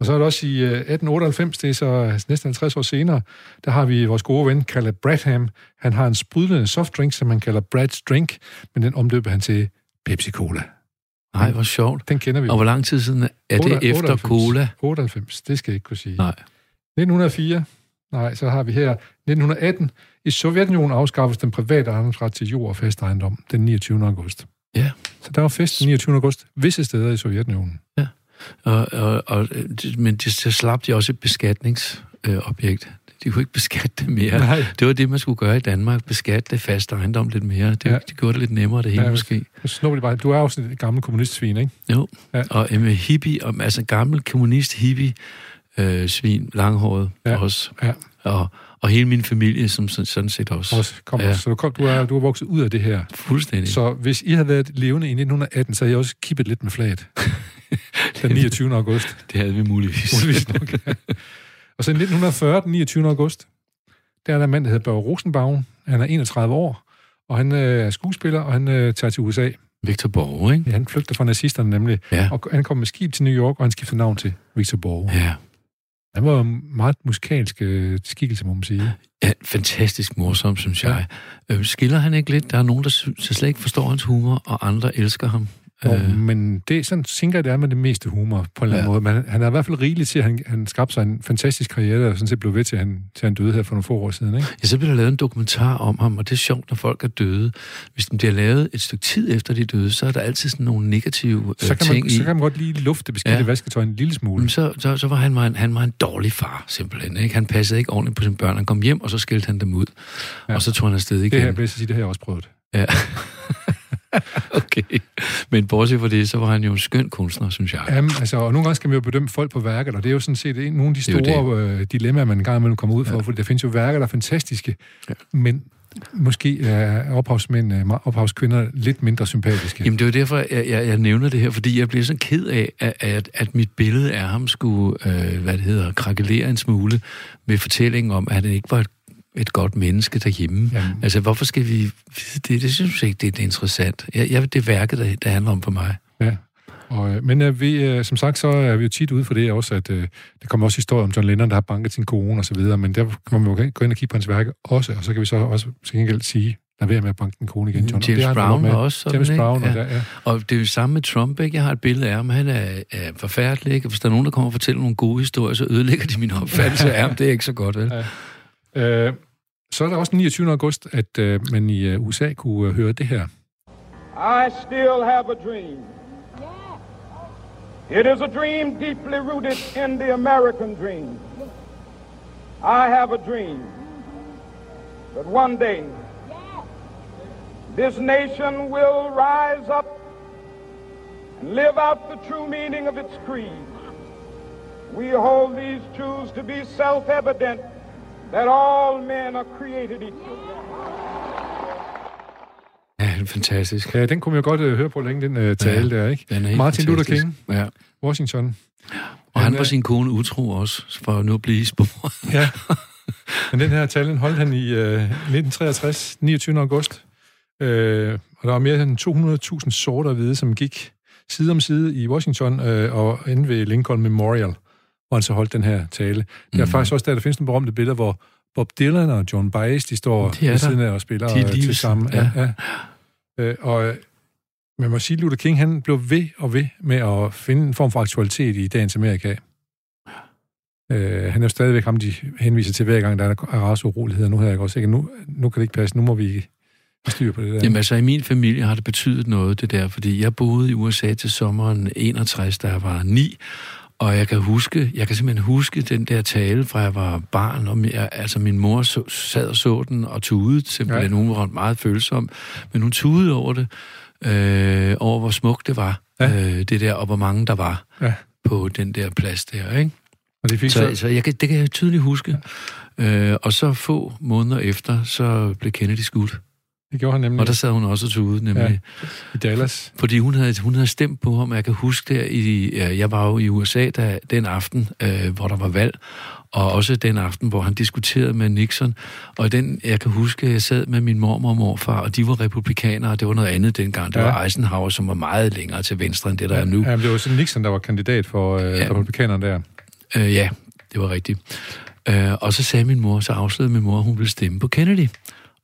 Og så er det også i øh, 1898, det er så næsten 50 år senere, der har vi vores gode ven, Caleb Bradham. Han har en sprudlende softdrink, som man kalder Brad's Drink, men den omdøber han til Pepsi Cola. Nej, hvor sjovt. Den kender vi. Og hvor lang tid siden er det 98. efter cola? 98, det skal jeg ikke kunne sige. Nej. 1904, nej, så har vi her 1918. I Sovjetunionen afskaffes den private ejendomsret til jord og fast ejendom den 29. august. Ja. Så der var fest den 29. august visse steder i Sovjetunionen. Og, og, og, men det, så slap de også et beskatningsobjekt. De kunne ikke beskatte det mere. Nej. Det var det, man skulle gøre i Danmark. Beskatte det fast ejendom lidt mere. Det, Ja. ja. det gjorde det lidt nemmere, det hele Ja, ja, måske. De bare. Du er jo sådan et gammelt kommunistsvin, ikke? Jo. Ja. Ja. Og øh, med hippie, og, altså gammel kommunist hippie, øh, svin, langhåret Ja. også. Ja. Og, og hele min familie, som sådan, set også. Også, kom, ja. Så du, kom, du, er, du er vokset ud af det her. Fuldstændig. Så hvis I havde været levende i 1918, så havde jeg også kippet lidt med flaget. den 29. august. Det havde vi muligvis. Muligvis nok. ja. Og så i 1940, den 29. august, der er der en mand, der hedder Børge Rosenbaum. Han er 31 år, og han øh, er skuespiller, og han øh, tager til USA. Victor Borge, ikke? Ja, han flygter fra nazisterne nemlig, Ja. og han kommer med skib til New York, og han skifter navn til Victor Borge. Ja. Han var en meget musikalsk øh, skikkelse, må man sige. Ja, fantastisk morsom, synes jeg. Øh, skiller han ikke lidt? Der er nogen, der sy- der slet ikke forstår hans humor, og andre elsker ham. Øh. Men det er sådan, tænker jeg, det er med det meste humor, på en eller anden Ja. måde. Men han er i hvert fald rigelig til, at han, han skabte sig en fantastisk karriere, og sådan set blev ved til, at han, til han døde her for nogle få år siden. Ikke? Ja, så bliver der lavet en dokumentar om ham, og det er sjovt, når folk er døde. Hvis den bliver lavet et stykke tid efter de døde, så er der altid sådan nogle negative Så øh, kan, ting man, i. så kan man godt lige lufte beskidte ja. Vasketøj en lille smule. Men så, så, så var han, var en, han var en dårlig far, simpelthen. Ikke? Han passede ikke ordentligt på sine børn. Han kom hjem, og så skældte han dem ud. Ja. Og så tog han afsted Det her, igen. vil jeg sige, det har jeg også prøvet. Ja. okay. Men bortset fra det, så var han jo en skøn kunstner, synes jeg. Jamen, altså, og nogle gange skal man jo bedømme folk på værker, og det er jo sådan set en, nogle af de store øh, dilemmaer, man engang imellem kommer ud for, ja. for der findes jo værker, der er fantastiske, ja. men måske er ophavsmænd, øh, ophavskvinder lidt mindre sympatiske. Jamen det er jo derfor, jeg, jeg, jeg nævner det her, fordi jeg bliver så ked af, at, at, at mit billede af ham skulle, øh, hvad det hedder, krakelere en smule med fortællingen om, at han ikke var et et godt menneske derhjemme. Jamen. Altså, hvorfor skal vi det? Det synes jeg ikke, det er interessant. Jeg, jeg, det er værket, der, der handler om for mig. Ja. Og, øh, men uh, vi, uh, som sagt, så er vi jo tit ude for det også, at uh, der kommer også historier om John Lennon, der har banket sin kone og så videre, men der kommer vi jo gå ind og kigge på hans værke også, og så kan vi så også til gengæld sige, lad være med at banke din kone igen, John. James Brown var også sådan, James Brown, ja. og, der, ja. og det er jo samme med Trump, ikke? Jeg har et billede af ham, han er, er forfærdelig, ikke? Hvis der er nogen, der kommer og fortæller nogle gode historier, så ødelægger de min opfattelse af ham. Det er ikke så godt, vel? Ja. Uh, så er der også den 29. august, at uh, man i uh, USA kunne uh, høre det her. I still have a dream. It is a dream deeply rooted in the American dream. I have a dream that one day this nation will rise up and live out the true meaning of its creed. We hold these truths to be self-evident that all men are created equal. Ja, det er fantastisk. Ja, den kunne vi jo godt uh, høre på længe, den uh, tale ja, der, ikke? Den er Martin fantastisk. Luther King, ja. Washington. Og han var sin kone utro også, for at nu blive i sporet. ja, men den her tale, den holdt han i uh, 1963, 29. august. Uh, og der var mere end 200.000 sorte og hvide, som gik side om side i Washington uh, og inde ved Lincoln Memorial, hvor han så holdt den her tale. Der er mm. faktisk også der, der findes nogle berømte billeder, hvor Bob Dylan og John Baez, de står ved siden af og spiller de til sammen. Ja. Ja, ja. Uh, og man må sige, Luther King, han blev ved og ved med at finde en form for aktualitet i dagens Amerika. Uh, han er jo stadigvæk ham, de henviser til hver gang, der er raceuroligheder. Nu har jeg også ikke, nu, nu kan det ikke passe, nu må vi styr på det der. Jamen altså, i min familie har det betydet noget, det der, fordi jeg boede i USA til sommeren 61, da jeg var ni, og jeg kan huske, jeg kan simpelthen huske den der tale, fra jeg var barn, og jeg, altså min mor så, sad og så den og tudede, simpelthen, ja. hun var meget følsom, men hun tudede over det, øh, over hvor smukt det var, ja. øh, det der, og hvor mange der var ja. på den der plads der, ikke? Og det fik så, så, så jeg kan, det kan jeg tydeligt huske. Ja. Øh, og så få måneder efter, så blev Kennedy skudt. Det gjorde han nemlig. Og der sad hun også tude, nemlig. Ja, I Dallas. Fordi hun havde, hun havde stemt på ham, jeg kan huske der, i, jeg var jo i USA der, den aften, øh, hvor der var valg, og også den aften, hvor han diskuterede med Nixon. Og den, jeg kan huske, jeg sad med min mormor og morfar, og de var republikanere, og det var noget andet dengang. Det ja. var Eisenhower, som var meget længere til venstre, end det, der er nu. Ja, det var så Nixon, der var kandidat for øh, ja. republikanerne der. Øh, ja, det var rigtigt. Øh, og så sagde min mor, så afslørede min mor, at hun ville stemme på Kennedy.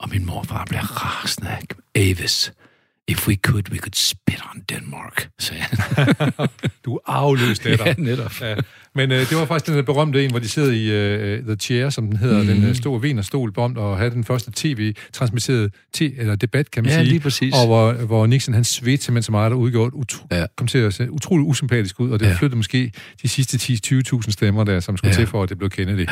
Og min morfar blev rasende Avis. If we could, we could spit on Denmark, sagde han. du er afløst af dig. ja, netop. Ja. Men øh, det var faktisk den der berømte en, hvor de sidder i øh, The Chair, som den hedder, mm. den øh, store vinerstol om at have den første tv-transmitterede te- eller debat, kan man ja, sige. lige præcis. Og hvor, hvor Nixon, han svedte simpelthen så meget, der udgjort, utro- ja. kom til at se utrolig usympatisk ud, og det ja. flyttede måske de sidste 10-20.000 stemmer der, som skulle ja. til for, at det blev Kennedy.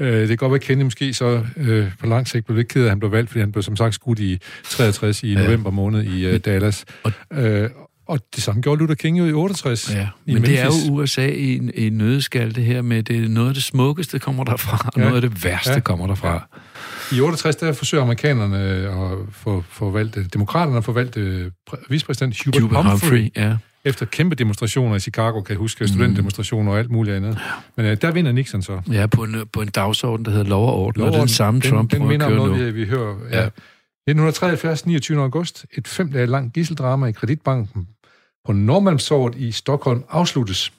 Øh, det kan godt være, at Kennedy måske så øh, på lang sigt blev lidt ked af, at han blev valgt, fordi han blev som sagt skudt i 63 i ja. november måned i øh, Dallas. Og, øh, og det samme gjorde Luther King jo i 68. Ja, men Memphis. det er jo USA i i en nødeskal, det her med, det er noget af det smukkeste kommer derfra, og ja. noget af det værste ja. kommer derfra. I 68, der forsøger amerikanerne at få, valgt, demokraterne at få valgt vicepræsident Hubert, Hubert Humphrey, Humphrey ja. efter kæmpe demonstrationer i Chicago, kan jeg huske, studentdemonstrationer og alt muligt andet. Men uh, der vinder Nixon så. Ja, på en, på en dagsorden, der hedder lov og orden, lov og det den samme den, Trump den minder om noget, nu. vi, vi hører. Ja. Ja. 1973, 29. august, et fem dage langt gisseldrama i kreditbanken på Normandsåret i Stockholm afsluttes.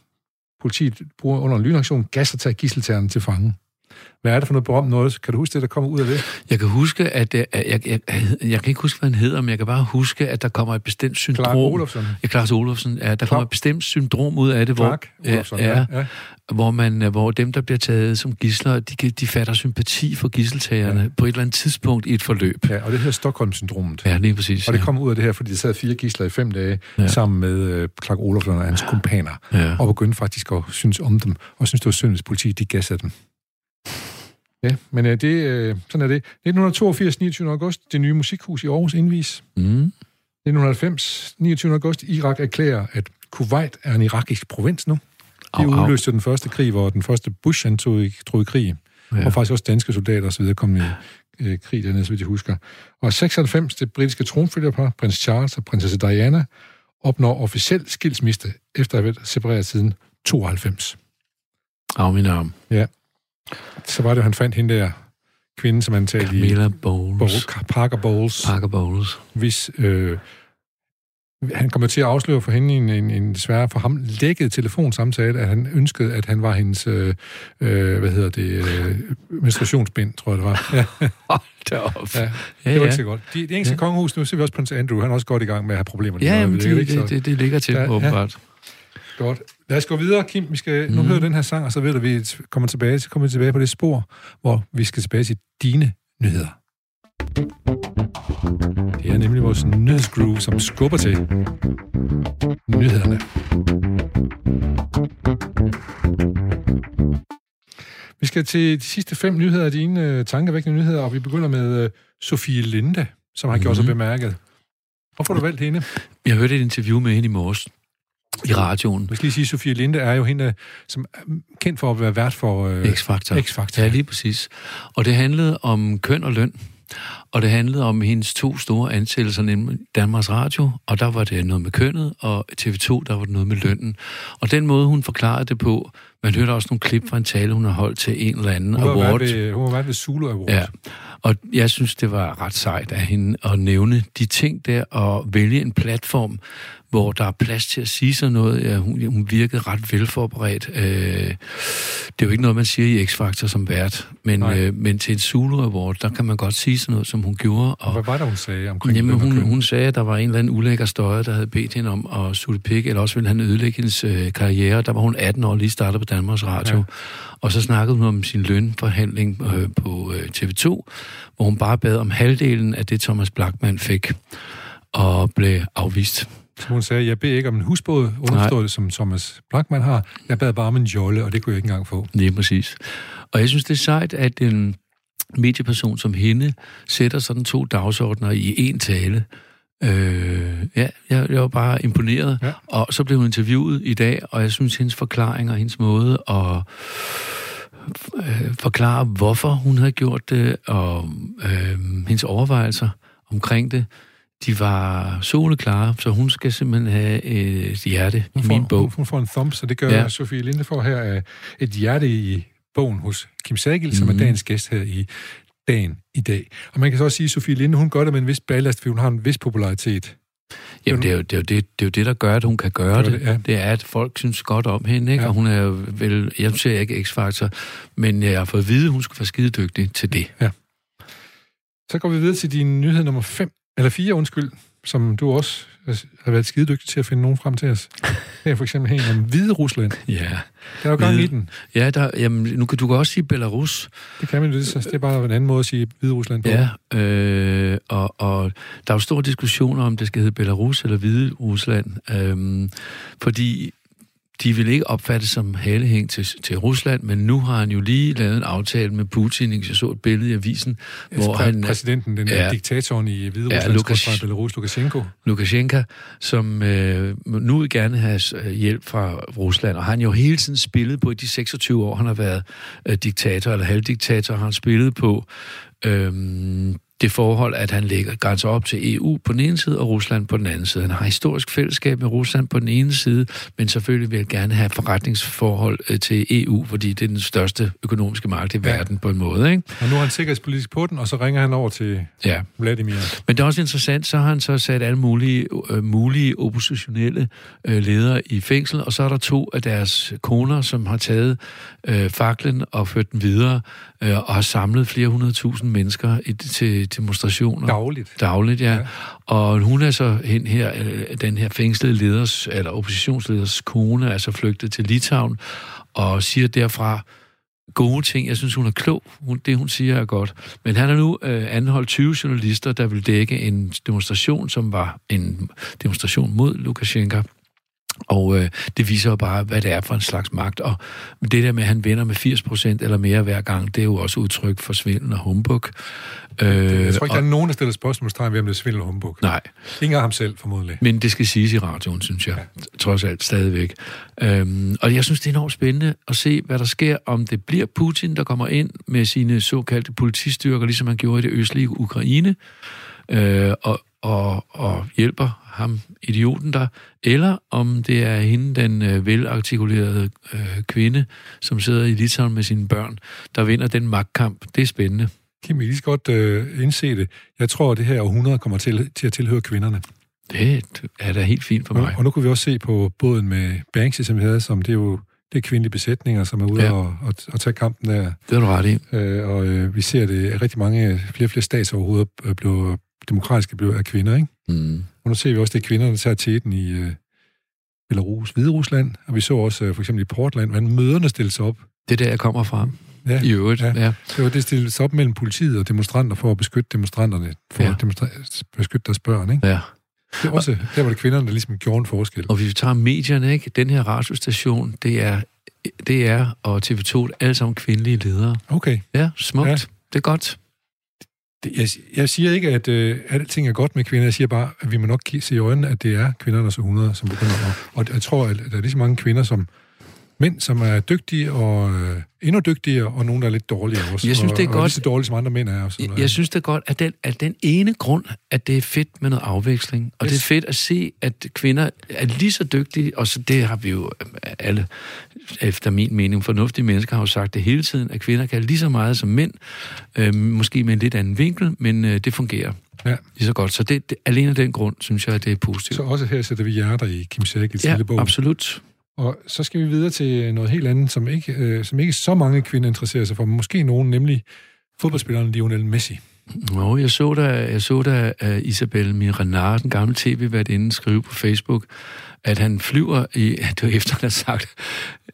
Politiet bruger under en lynaktion gas til gisseltagerne til fange. Hvad er det for noget berømt noget? Kan du huske det, der kommer ud af det? Jeg kan huske, at jeg, jeg, jeg, jeg kan ikke huske, hvad han hedder, men jeg kan bare huske, at der kommer et bestemt syndrom. Clark Olofsson. Ja, Clark Olofsson. Ja, der Clark. kommer et bestemt syndrom ud af det, Clark hvor, Olofsson, ja, ja, ja. hvor, man, hvor dem, der bliver taget som gisler, de, de fatter sympati for gisseltagerne ja. på et eller andet tidspunkt i et forløb. Ja, og det hedder Stockholm-syndromet. Ja, lige præcis. Og det ja. kom ud af det her, fordi der sad fire gisler i fem dage, ja. Ja. sammen med uh, Clark Olofsson og hans kumpaner, Ja. og begyndte faktisk at synes om dem, og synes, det var synd, hvis politiet de gassede dem. Ja, men uh, det, uh, sådan er det. 1982, 29. august, det nye musikhus i Aarhus indvis. Mm. 1990, 29. august, Irak erklærer, at Kuwait er en irakisk provins nu. De Au, au. udløste den første krig, hvor den første Bush han tog i, tog i krig. Ja. Og faktisk også danske soldater videre kom i øh, krig dernede, så vidt jeg husker. Og 96, det britiske tronfølgerpar, prins Charles og prinsesse Diana, opnår officiel skilsmisse efter at have været separeret siden 92. Af min arm. Ja. Så var det, han fandt hende der kvinde, som han talte i Camilla Bowles. Bowles, Parker Bowles, Parker Bowles. hvis øh, han kommer til at afsløre for hende en, en, en desværre for ham lækket telefonsamtale, at han ønskede, at han var hendes, øh, øh, hvad hedder det, øh, menstruationsbind, tror jeg det var. Ja, Hold da op. ja, det var ikke så godt. De, det engelske ja. kongehus, nu ser vi også prins Andrew, han er også godt i gang med at have problemer. Ja, jamen, det, det, det, det, det ligger til, Ja, ja, ja. åbenbart. Godt. Lad os gå videre, Kim. Vi skal nu Mhm. høre den her sang, og så ved du, at vi kommer tilbage, så kommer vi tilbage på det spor, hvor vi skal tilbage til dine nyheder. Det er nemlig vores nyhedsgroove, som skubber til nyhederne. Vi skal til de sidste fem nyheder af dine øh, tankevækkende nyheder, og vi begynder med øh, Sofie Linde, som har gjort sig Mhm. bemærket. Hvorfor har du valgt hende? Jeg hørte et interview med hende i morges i radioen. Jeg skal lige sige, Sofie Linde er jo hende, som er kendt for at være vært for øh, X-Factor. X-Factor. Ja, lige præcis. Og det handlede om køn og løn. Og det handlede om hendes to store ansættelser, nemlig Danmarks Radio, og der var det noget med kønnet, og TV2, der var det noget med lønnen. Og den måde, hun forklarede det på, man hørte også nogle klip fra en tale, hun har holdt til en eller anden Hun award. ved, hun har været ved Zulu Award. Ja, og jeg synes, det var ret sejt af hende at nævne de ting der, og vælge en platform, hvor der er plads til at sige sådan noget. Ja, hun, hun virkede ret velforberedt. Øh, det er jo ikke noget, man siger i X-Factor som vært, men, Nej. øh, men til en Zulu Award, der kan man godt sige sådan noget, som hun gjorde. Og hvad var det, hun sagde omkring Jamen, hun, hun sagde, at der var en eller anden ulækker støjer, der havde bedt hende om at sutte pik, eller også ville han ødelægge hendes øh, karriere. Der var hun 18 år, lige startet på Danmarks Radio. Ja. Og så snakkede hun om sin lønforhandling øh, på øh, TV2, hvor hun bare bad om halvdelen af det, Thomas Blackman fik, og blev afvist. Så hun sagde, jeg beder ikke om en husbåd, underforstået som Thomas Blackman har. Jeg bad bare om en jolle, og det kunne jeg ikke engang få. Lige præcis. Og jeg synes, det er sejt, at en medieperson som hende sætter sådan to dagsordner i en tale. Øh, ja, jeg, jeg var bare imponeret. Ja. Og så blev hun interviewet i dag, og jeg synes, hendes forklaring og hendes måde at øh, forklare, hvorfor hun havde gjort det, og øh, hendes overvejelser omkring det, de var soleklare, så hun skal simpelthen have et hjerte i Hun min får, bog. hun, hun får en thumbs, så det gør ja. Ja. Sofie Linde får her øh, et hjerte i bogen hos Kim Sagil, som er Mhm. dagens gæst her i dagen i dag. Og man kan så også sige, at Sofie Linde, hun gør det med en vis ballast, fordi hun har en vis popularitet. Jamen, det er, jo, det, er jo det, det er jo det, der gør, at hun kan gøre Gør det. det, ja. Det, er, at folk synes godt om hende, ikke? Ja. Ja. Og hun er jo vel... Jeg ser ikke X-Factor, men jeg har fået at vide, at hun skulle være skidedygtig til det. Så går vi videre til din nyhed nummer 5, eller 4, undskyld, som du også har været skidedygtig til at finde nogen frem til os. Det er for eksempel en om Hvide Rusland. Ja. Der er jo gang i den. Ja, der, jamen, nu kan du kan også sige Belarus. Det kan man jo, det er bare en anden måde at sige Hvide Rusland på. Ja, øh, og, og der er jo store diskussioner om, det skal hedde Belarus eller Hvide Rusland. Øh, fordi de vil ikke opfattes som halehæng til, til Rusland, men nu har han jo lige lavet en aftale med Putin. Jeg så et billede i avisen, hvor han... Præsidenten, den. Ja. diktatoren i Hvide Rusland, Lukas- Belarus, Lukashenko. Lukashenko, som øh, nu vil gerne have øh, hjælp fra Rusland, og han jo hele tiden spillet på, i de 26 år, han har været øh, diktator eller halvdiktator, har han spillet på øh, det forhold, at han lægger grænser op til EU på den ene side, og Rusland på den anden side. Han har historisk fællesskab med Rusland på den ene side, men selvfølgelig vil han gerne have forretningsforhold øh, til EU, fordi det er den største økonomiske marked i Ja. verden på en måde, ikke? Og nu er han sikkerhedspolitisk på den, og så ringer han over til Ja. Vladimir. Men det er også interessant, så har han så sat alle mulige, øh, mulige oppositionelle øh, ledere i fængsel, og så er der to af deres koner, som har taget øh, faklen og ført den videre, øh, og har samlet flere hundrede tusind mennesker i, til demonstrationer. Dagligt. Dagligt, ja. Ja. Og hun er så hen her, øh, den her fængslede leders, eller oppositionsleders kone, er så flygtet til Litauen, og siger derfra, gode ting. Jeg synes, hun er klog. Hun, det, hun siger, er godt. Men han har nu øh, anholdt 20 journalister, der vil dække en demonstration, som var en demonstration mod Lukashenko. Og øh, det viser jo bare, hvad det er for en slags magt. Og det der med, at han vinder med 80% eller mere hver gang, det er jo også udtryk for svindel og humbug. Øh, jeg tror ikke, og, der er nogen, der stiller spørgsmålstegn ved, om det er svindel og humbug. Nej. Ingen af ham selv, formodentlig. Men det skal siges i radioen, synes jeg. Ja. Trods alt stadigvæk. Øhm, og jeg synes, det er enormt spændende at se, hvad der sker, om det bliver Putin, der kommer ind med sine såkaldte politistyrker, ligesom han gjorde i det østlige Ukraine, øh, og, og, og hjælper ham, idioten der, eller om det er hende, den øh, velartikulerede øh, kvinde, som sidder i Litauen med sine børn, der vinder den magtkamp. Det er spændende. Kim, vi lige så godt øh, indse det. Jeg tror, at det her århundrede kommer til, til at tilhøre kvinderne. Det er da helt fint for mig. Og, og nu kunne vi også se på båden med Banksy, som vi havde, som det er jo det er kvindelige besætninger, som er ude ja. og, og, og tage kampen der. Det er du ret i. Øh, og øh, vi ser det, at rigtig mange, flere og flere statsoverhoveder bliver demokratiske blev af kvinder, ikke? Mm. Og nu ser vi også, det er kvinderne, der tager teten i øh, Belarus, Hvide Rusland, og vi så også øh, for eksempel i Portland, hvordan møderne stillede sig op. Det er der, jeg kommer fra. Ja, I øvrigt, ja. ja. Det var det stillet sig op mellem politiet og demonstranter for at beskytte demonstranterne, for ja. at demonstra- beskytte deres børn, ikke? Ja. Det er også, der var det kvinderne, der ligesom gjorde en forskel. Og hvis vi tager medierne, ikke? Den her radiostation, det er, det er og TV2, alle sammen kvindelige ledere. Okay. Ja, smukt. Ja. Det er godt. Jeg, jeg siger ikke, at øh, alting er godt med kvinder. Jeg siger bare, at vi må nok se i øjnene, at det er kvindernes århundrede, som begynder at... Og jeg tror, at der er lige så mange kvinder, som mænd, som er dygtige og øh, endnu dygtigere, og nogen, der er lidt dårligere også. Jeg synes, det er og, godt. Og lige så dårlige som andre mænd er. Og sådan jeg, jeg synes, det er godt, at den, at den ene grund, at det er fedt med noget afveksling, og yes. det er fedt at se, at kvinder er lige så dygtige, og så det har vi jo øh, alle, efter min mening, fornuftige mennesker har jo sagt det hele tiden, at kvinder kan lige så meget som mænd, øh, måske med en lidt anden vinkel, men øh, det fungerer. Ja. Lige så godt. Så det, det, alene af den grund, synes jeg, at det er positivt. Så også her sætter vi hjerter i Kim Sækkels ja, lille bog. absolut. Og så skal vi videre til noget helt andet, som ikke, øh, som ikke så mange kvinder interesserer sig for, men måske nogen, nemlig fodboldspilleren Lionel Messi. Nå, jeg så da, jeg så da uh, Isabel Mirenar, den gamle tv inde, skrive på Facebook, at han flyver i... Det var efter, han havde sagt,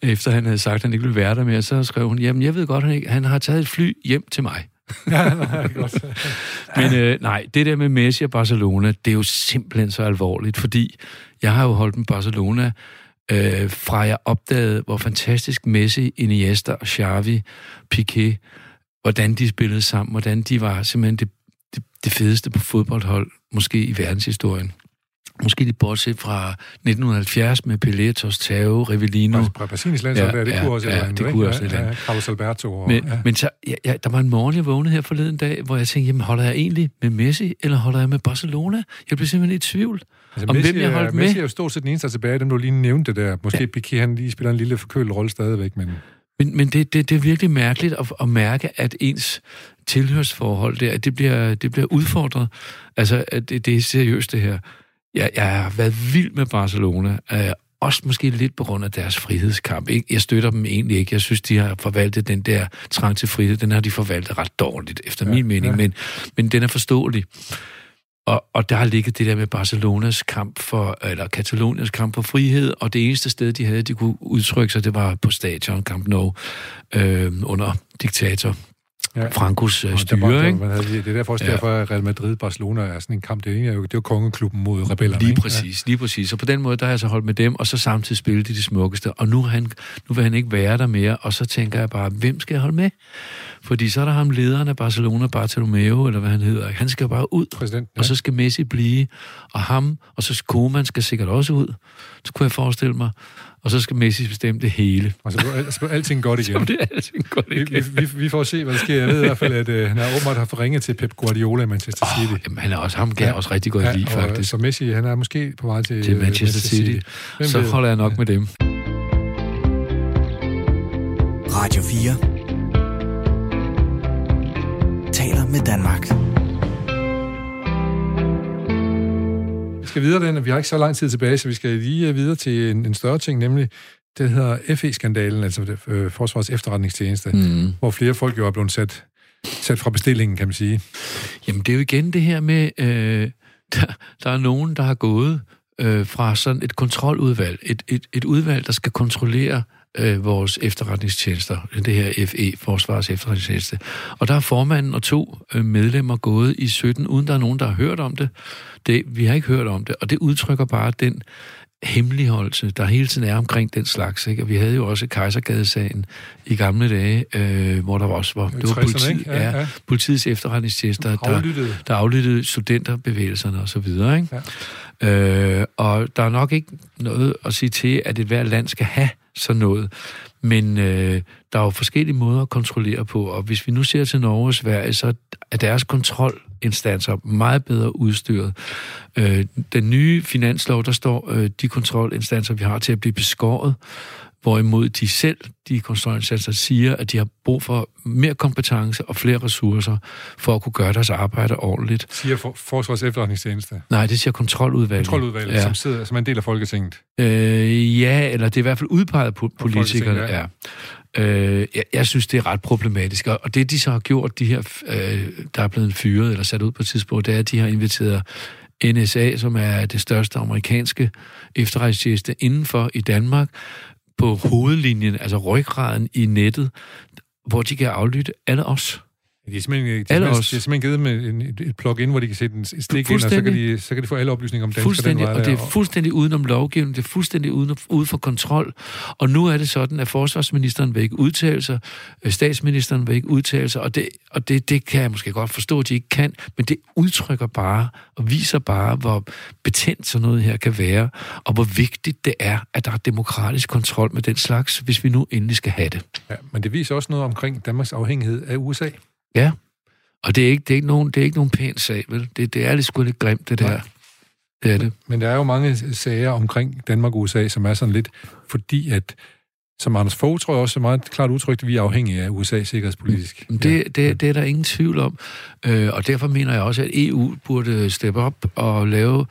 efter han havde sagt, at han ikke ville være der mere, så skrev hun, jamen, jeg ved godt, han, ikke, han har taget et fly hjem til mig. ja, nej, godt. Men øh, nej, det der med Messi og Barcelona, det er jo simpelthen så alvorligt, fordi jeg har jo holdt med Barcelona øh, fra jeg opdagede, hvor fantastisk Messi, Iniesta og Xavi, Piqué, hvordan de spillede sammen, hvordan de var simpelthen det, det, det fedeste på fodboldhold, måske i verdenshistorien. Måske lige bortset fra 1970 med Pelé, Tostao, Rivellino. Fra Brasiliens landshold, ja, det ja, kunne også ja, det kunne også ja, ja, Carlos Alberto. Og, men, ja. men så, ja, ja, der var en morgen, jeg vågnede her forleden dag, hvor jeg tænkte, jamen holder jeg egentlig med Messi, eller holder jeg med Barcelona? Jeg blev simpelthen i tvivl. Altså, om Messi, hvem jeg holdt med. Messi er jo stort set den eneste tilbage, dem du lige nævnte der. Måske ja. Piqué, han lige spiller en lille forkølet rolle stadigvæk, men... Men, men det, det, det er virkelig mærkeligt at, at mærke, at ens tilhørsforhold der, det bliver, det bliver udfordret. Altså, at det, det er seriøst det her. Jeg, jeg har været vild med Barcelona, uh, også måske lidt på grund af deres frihedskamp. Ikke? Jeg støtter dem egentlig ikke. Jeg synes, de har forvaltet den der trang til frihed, den har de forvaltet ret dårligt, efter ja, min mening, ja. men, men den er forståelig. Og, og der har ligget det der med Barcelonas kamp for, eller Katalonias kamp for frihed, og det eneste sted, de havde, de kunne udtrykke sig, det var på stadion Camp Nou, øh, under diktator ja. Frankos øh, styre. Der var, der, ikke? Det er derfor også ja. derfor, at Real Madrid-Barcelona er sådan en kamp. Det er jo, det er jo kongeklubben mod rebellerne. Lige præcis, ja. lige præcis. Og på den måde, der har jeg så holdt med dem, og så samtidig spillet de det smukkeste. Og nu, han, nu vil han ikke være der mere, og så tænker jeg bare, hvem skal jeg holde med? Fordi så er der ham lederen af Barcelona, Bartolomeo, eller hvad han hedder. Han skal bare ud, Præsident, ja. og så skal Messi blive. Og ham, og så Koeman skal sikkert også ud. Så kunne jeg forestille mig og så skal Messi bestemme det hele. Og så bliver, så alting godt igen. Så bliver alting godt igen. Vi, vi, vi får se, hvad der sker. Jeg ved i hvert fald, at uh, han har åbenbart haft ringet til Pep Guardiola i Manchester City. Oh, jamen, han er også, ham kan ja, også rigtig godt ja, lide, faktisk. Så Messi, han er måske på vej til, til Manchester, Manchester City. City. Så ved? holder jeg nok ja. med dem. Radio 4 med Danmark. skal videre, den. Vi har ikke så lang tid tilbage, så vi skal lige videre til en, en større ting, nemlig det hedder FE-skandalen, altså øh, Forsvars efterretningstjeneste, mm. hvor flere folk jo er blevet sat, sat fra bestillingen, kan man sige. Jamen, det er jo igen det her med, øh, der, der er nogen, der har gået øh, fra sådan et kontroludvalg, et, et, et udvalg, der skal kontrollere øh, vores efterretningstjenester, det her FE, Forsvars efterretningstjeneste. Og der er formanden og to øh, medlemmer gået i 17, uden der er nogen, der har hørt om det. det. Vi har ikke hørt om det, og det udtrykker bare den hemmeligholdelse, der hele tiden er omkring den slags. Ikke? Og vi havde jo også Kejsergadesagen i gamle dage, øh, hvor der også var, det var politi, ja, ja. politiets efterretningstjenester, der, der aflyttede studenterbevægelserne osv. Ikke? Ja. Øh, og der er nok ikke noget at sige til, at et hvert land skal have sådan noget. Men øh, der er jo forskellige måder at kontrollere på, og hvis vi nu ser til Norge og Sverige, så er deres kontrolinstanser meget bedre udstyret. Øh, den nye finanslov, der står øh, de kontrolinstanser, vi har til at blive beskåret, hvorimod de selv, de kontrolinstanser, siger, at de har brug for mere kompetence og flere ressourcer for at kunne gøre deres arbejde ordentligt. Siger for, Forsvars efterretningstjeneste? Nej, det siger kontroludvalget. Kontroludvalget, ja. som, sidder, som er en del af Folketinget? Øh, ja, eller det er i hvert fald udpeget på politikerne. Ja. ja. Øh, jeg, jeg synes, det er ret problematisk. Og det, de så har gjort, de her, øh, der er blevet fyret eller sat ud på et tidspunkt, det er, at de har inviteret NSA, som er det største amerikanske efterretningstjeneste indenfor i Danmark, på hovedlinjen, altså ryggraden i nettet, hvor de kan aflytte alle os. De er simpelthen, de er simpelthen, de er simpelthen givet med en, et plug-in, hvor de kan sætte en stik ind, og så kan, de, så kan de få alle oplysninger om danskere. Fuldstændig, og det er fuldstændig udenom lovgivning, det er fuldstændig uden, ude for kontrol. Og nu er det sådan, at forsvarsministeren vil ikke udtale sig, øh, statsministeren vil ikke udtale sig, og, det, og det, det kan jeg måske godt forstå, at de ikke kan, men det udtrykker bare og viser bare, hvor betændt sådan noget her kan være, og hvor vigtigt det er, at der er demokratisk kontrol med den slags, hvis vi nu endelig skal have det. Ja, men det viser også noget omkring Danmarks afhængighed af USA. Ja, og det er ikke, det er ikke, nogen, det er ikke nogen pæn sag, vel? Det, det er lidt sgu lidt grimt, det der. Nej. Det er det. Men der er jo mange sager omkring Danmark og USA, som er sådan lidt, fordi at som Anders Fogh tror jeg også er meget klart udtrykt, at vi er afhængige af USA sikkerhedspolitisk. Det, ja. det, det er der ingen tvivl om, øh, og derfor mener jeg også, at EU burde steppe op og lave,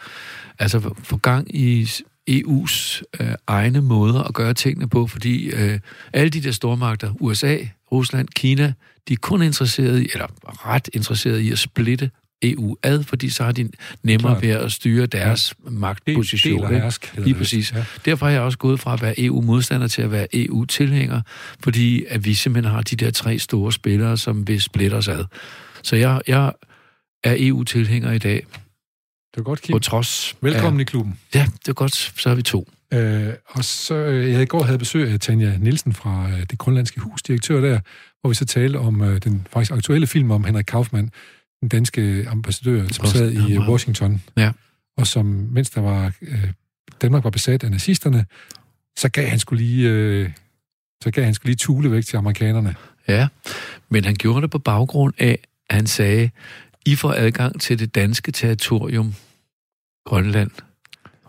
altså få gang i EU's øh, egne måder at gøre tingene på, fordi øh, alle de der stormagter, USA, Rusland, Kina, de er kun interesserede i, eller ret interesserede i at splitte EU ad, fordi så har de nemmere Klart. ved at styre deres ja. magtposition. Del, hersk, Lige præcis. Ja. Derfor har jeg også gået fra at være EU-modstander til at være EU-tilhænger, fordi at vi simpelthen har de der tre store spillere, som vil splitte os ad. Så jeg, jeg er EU-tilhænger i dag. Det er godt, Kim. På trods Velkommen af, i klubben. Ja, det er godt. Så er vi to. Øh, og så, øh, jeg i går havde besøg af Tanja Nielsen fra øh, det grønlandske hus, direktør der, hvor vi så talte om øh, den faktisk aktuelle film om Henrik Kaufmann, den danske ambassadør, som sad i øh, Washington. Ja. Og som, mens der var, øh, Danmark var besat af nazisterne, så gav han skulle lige, øh, så gav han skulle lige tule væk til amerikanerne. Ja, men han gjorde det på baggrund af, at han sagde, I får adgang til det danske territorium, Grønland.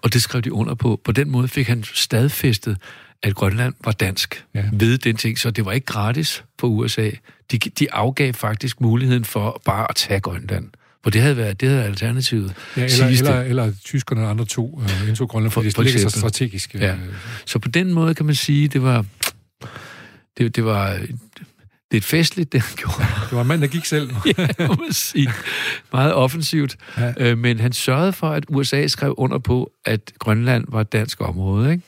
Og det skrev de under på. På den måde fik han stadfæstet, at Grønland var dansk ja. ved den ting, så det var ikke gratis for USA. De, de afgav faktisk muligheden for bare at tage Grønland. For det havde været det havde alternativet. Ja, eller, eller, eller tyskerne og andre to uh, indtog Grønland, fordi for, det ligger så strategisk. Ja. Øh. Så på den måde kan man sige, det var det, det var det er et festligt, det han gjorde. Det var en mand, der gik selv. ja, må man sige. Meget offensivt. Ja. Øh, men han sørgede for, at USA skrev under på, at Grønland var et dansk område, ikke?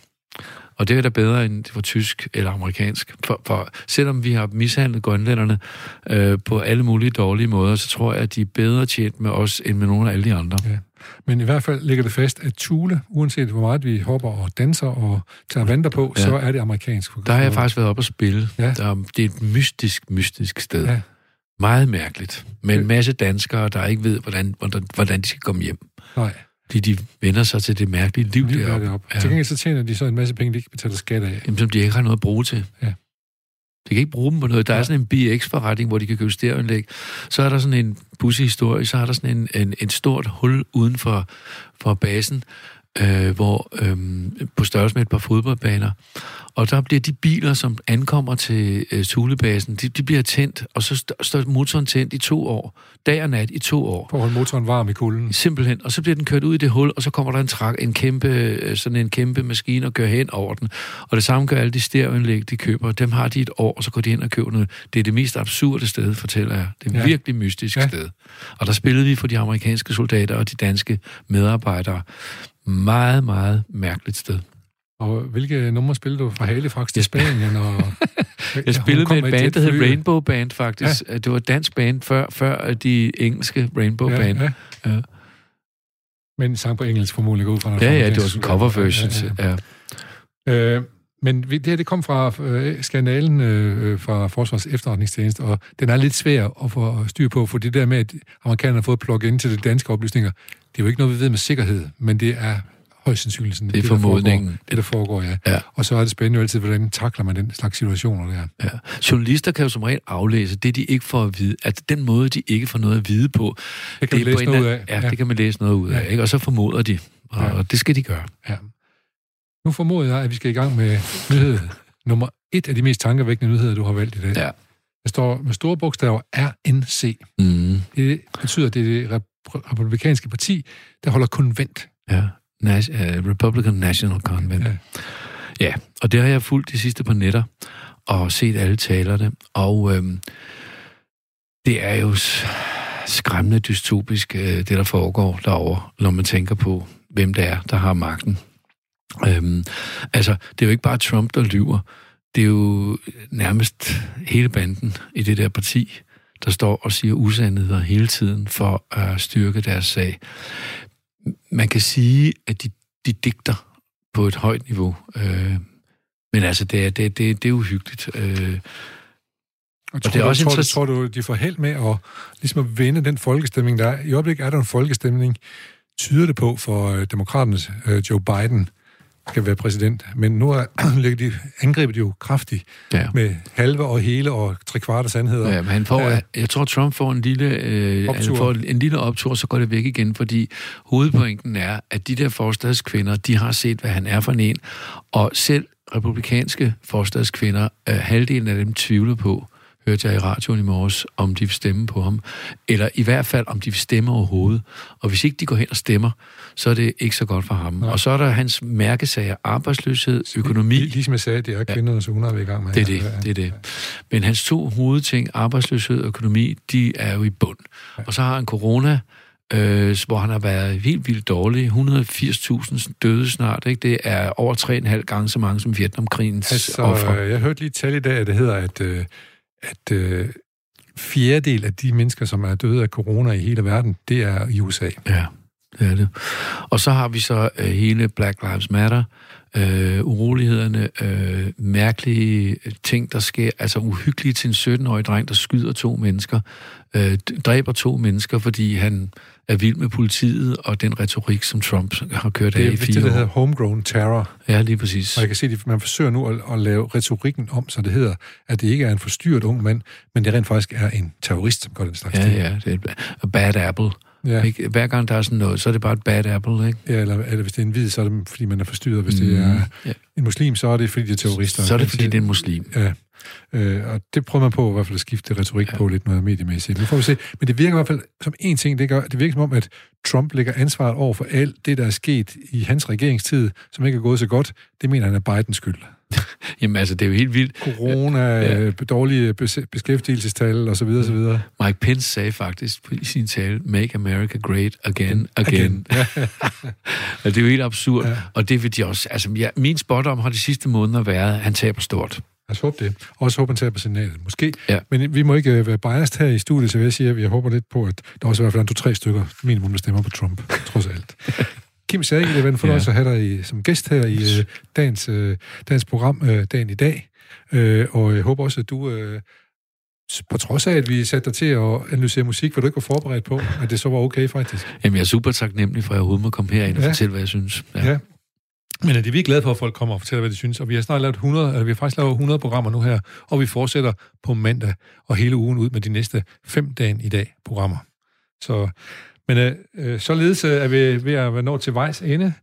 Og det er da bedre, end det var tysk eller amerikansk. For, for selvom vi har mishandlet grønlænderne øh, på alle mulige dårlige måder, så tror jeg, at de er bedre tjent med os, end med nogle af alle de andre. Ja. Men i hvert fald ligger det fast, at Thule, uanset hvor meget vi hopper og danser og tager vanter på, ja. så er det amerikansk. Der har jeg faktisk været op og spille. Ja. Der, det er et mystisk, mystisk sted. Ja. Meget mærkeligt. Med en masse danskere, der ikke ved, hvordan, hvordan, hvordan de skal komme hjem. Nej. Fordi de vender sig til det mærkelige liv de deroppe. deroppe. Ja. Til gengæld så tjener de så en masse penge, de ikke betaler skat af. Jamen, som de ikke har noget at bruge til. Ja. De kan ikke bruge dem på noget. Der ja. er sådan en BX-forretning, hvor de kan købe stereoanlæg. Så er der sådan en bussehistorie, så er der sådan en, en, en stort hul uden for, for basen, øh, hvor øh, på størrelse med et par fodboldbaner. Og der bliver de biler, som ankommer til øh, Thulebasen, de, de bliver tændt, og så står motoren tændt i to år. Dag og nat i to år. For at holde motoren varm i kulden. Simpelthen. Og så bliver den kørt ud i det hul, og så kommer der en, trak, en kæmpe, øh, sådan en kæmpe maskine og kører hen over den. Og det samme gør alle de stereoanlæg, de køber. Dem har de et år, og så går de ind og køber noget. Det er det mest absurde sted, fortæller jeg. Det er ja. virkelig mystisk ja. sted. Og der spillede vi for de amerikanske soldater og de danske medarbejdere. Meget, meget mærkeligt sted. Og hvilke numre spillede du fra Halifax til Spanien? Og, jeg spillede med et band, der hed Rainbow Band, faktisk. Ja. Det var et dansk band før, før de engelske Rainbow ja, Band. Ja. Ja. Men sang på engelsk formodentlig ud fra. Ja, ja, det var sådan en cover version. Ja, ja. ja. Øh, men det her, det kom fra øh, skandalen øh, fra Forsvars efterretningstjeneste, og den er lidt svær at få styr på, for det der med, at amerikanerne har fået plug ind til de danske oplysninger, det er jo ikke noget, vi ved med sikkerhed, men det er højst sandsynligt sådan, det, det, formodningen. Der foregår, det, der foregår, ja. ja. Og så er det spændende jo altid, hvordan takler man den slags situationer der. Ja. Journalister kan jo som regel aflæse det, de ikke får at vide. At den måde, de ikke får noget at vide på, det kan det man læse noget ud af. Ja, ja, det kan man læse noget ud af. Ja. Ikke? Og så formoder de, og, ja. og det skal de gøre. Ja. Nu formoder jeg, at vi skal i gang med nyhed nummer et af de mest tankevækkende nyheder, du har valgt i dag. Ja. Der står med store bogstaver RNC. Mm. Det betyder, at det er det republikanske parti, der holder konvent. Ja, Nas- uh, Republican National Convent. Ja. ja, og det har jeg fulgt de sidste par nætter, og set alle talerne, og øhm, det er jo skræmmende dystopisk, øh, det der foregår derovre, når man tænker på, hvem det er, der har magten. Øhm, altså, det er jo ikke bare Trump, der lyver. Det er jo nærmest hele banden i det der parti, der står og siger usandheder hele tiden for at styrke deres sag. Man kan sige, at de, de digter på et højt niveau. Øh, men altså, det er, det, det, det er uhyggeligt. Øh, og, og det er også tror, tror du, de får held med at, ligesom at vende den folkestemning, der er? I øjeblikket er der en folkestemning, tyder det på for øh, demokraternes øh, Joe Biden, skal være præsident. Men nu er, de, angriber de jo kraftigt ja. med halve og hele og tre kvarte sandheder. Ja, men han får, ja. jeg tror, Trump får en lille, øh, optur. får en lille optur, så går det væk igen, fordi hovedpointen er, at de der forstadskvinder, de har set, hvad han er for en, og selv republikanske forstadskvinder, øh, halvdelen af dem tvivler på, hørte jeg i radioen i morges, om de vil stemme på ham. Eller i hvert fald, om de vil stemme overhovedet. Og hvis ikke de går hen og stemmer, så er det ikke så godt for ham. Ja. Og så er der hans mærkesager, arbejdsløshed, økonomi. Ligesom jeg sagde, det er kvinderne, så hun er i gang med. Det er det, det er det. Men hans to hovedting, arbejdsløshed og økonomi, de er jo i bund. Ja. Og så har han corona, øh, hvor han har været helt vildt dårlig. 180.000 døde snart. Ikke? Det er over 3,5 gange så mange som Vietnamkrigens altså, offer. Jeg hørte lige et tal i dag, at det hedder, at øh, at øh, fjerdedel af de mennesker, som er døde af corona i hele verden, det er i USA. Ja, det er det. Og så har vi så øh, hele Black Lives Matter, øh, urolighederne, øh, mærkelige ting, der sker, altså uhyggeligt til en 17-årig dreng, der skyder to mennesker, øh, dræber to mennesker, fordi han er vild med politiet og den retorik, som Trump har kørt af i fire år. Det er det, der hedder homegrown terror. Ja, lige præcis. Og jeg kan se, at man forsøger nu at, at lave retorikken om, så det hedder, at det ikke er en forstyrret ung mand, men det rent faktisk er en terrorist, som gør den slags Ja, ting. ja, det er et bad apple. Ja. Ikke? Hver gang der er sådan noget, så er det bare et bad apple, ikke? Ja, eller, eller hvis det er en hvid, så er det fordi, man er forstyrret. Hvis mm. det er ja. en muslim, så er det fordi, det er terrorister. Så er det fordi, det er en muslim. Ja. Øh, og det prøver man på i hvert fald at skifte retorik ja. på lidt noget mediemæssigt. Nu får vi se. Men det virker i hvert fald som en ting, det, gør, det virker som om, at Trump lægger ansvaret over for alt det, der er sket i hans regeringstid, som ikke er gået så godt. Det mener han er Bidens skyld. Jamen altså, det er jo helt vildt. Corona, ja. Øh, dårlige beskæftigelsestal og så videre, så videre. Mike Pence sagde faktisk i sin tale, make America great again, again. again. det er jo helt absurd. Ja. Og det vil de også... Altså, ja, min spot om har de sidste måneder været, at han taber stort. Lad os håbe det. Også håbe, han tager på signalet. Måske. Ja. Men vi må ikke øh, være biased her i studiet, så jeg siger, at jeg håber lidt på, at der også i hvert fald er to-tre stykker minimum, der stemmer på Trump, trods alt. Kim Sadek, det er en fornøjelse ja. at have dig i, som gæst her i uh, dagens, uh, dagens program, uh, dagen i dag. Uh, og jeg håber også, at du, uh, på trods af, at vi satte dig til at analysere musik, hvor du ikke var forberedt på, at det så var okay faktisk. Jamen, jeg er super taknemmelig for, at jeg overhovedet må komme herind og ja. fortælle, hvad jeg synes. Ja. ja. Men er det vi er glade for, at folk kommer og fortæller, hvad de synes. Og vi har snart lavet 100, eller vi har faktisk lavet 100 programmer nu her, og vi fortsætter på mandag og hele ugen ud med de næste fem dagen i dag programmer. Så, men øh, øh således øh, er vi ved at være nået til vejs ende,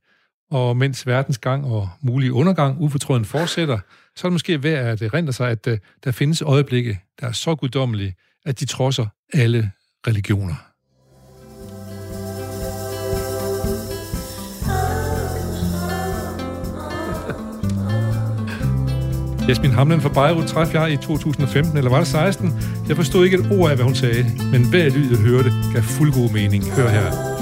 og mens verdens gang og mulig undergang ufortrøden fortsætter, så er det måske værd at øh, erindre sig, at øh, der findes øjeblikke, der er så guddommelige, at de trodser alle religioner. Jasmin Hamlen fra Beirut træf jeg i 2015, eller var det 16? Jeg forstod ikke et ord af, hvad hun sagde, men hver lyd, jeg hørte, gav fuld god mening. Hør her.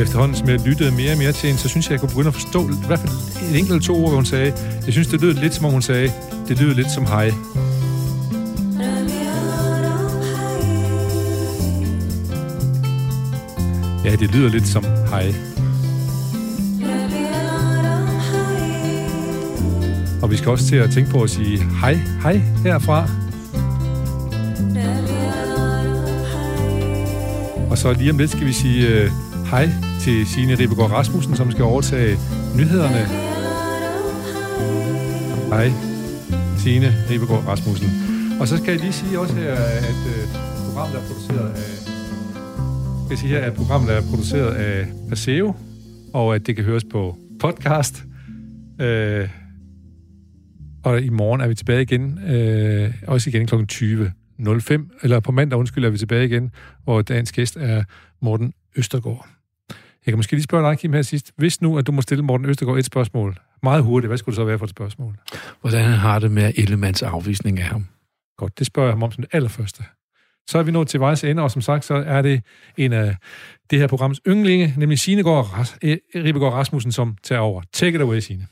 efterhånden, som jeg lyttede mere og mere til hende, så synes jeg, jeg kunne begynde at forstå i hvert fald et enkelt to ord, hvad hun sagde. Jeg synes, det lød lidt, som om hun sagde, det lød lidt som hej. Ja, det lyder lidt som hej. Og vi skal også til at tænke på at sige hej, hej herfra. Og så lige om lidt skal vi sige uh, hej til Signe Ribegaard Rasmussen, som skal overtage nyhederne. Hej, Signe Ribegaard Rasmussen. Og så skal jeg lige sige også her, at uh, programmet er produceret af skal sige her, at programmet er produceret af Paseo, og at det kan høres på podcast. Uh, og i morgen er vi tilbage igen, øh, også igen kl. 20.05, eller på mandag, undskyld, er vi tilbage igen, hvor dagens gæst er Morten Østergaard. Jeg kan måske lige spørge dig, Kim, her sidst. Hvis nu, at du må stille Morten Østergaard et spørgsmål, meget hurtigt, hvad skulle det så være for et spørgsmål? Hvordan han har det med Ellemands afvisning af ham? Godt, det spørger jeg ham om som det allerførste. Så er vi nået til vejs ende, og som sagt, så er det en af det her programs yndlinge, nemlig Signe e- Ribegaard Rasmussen, som tager over. Take it away, Signe.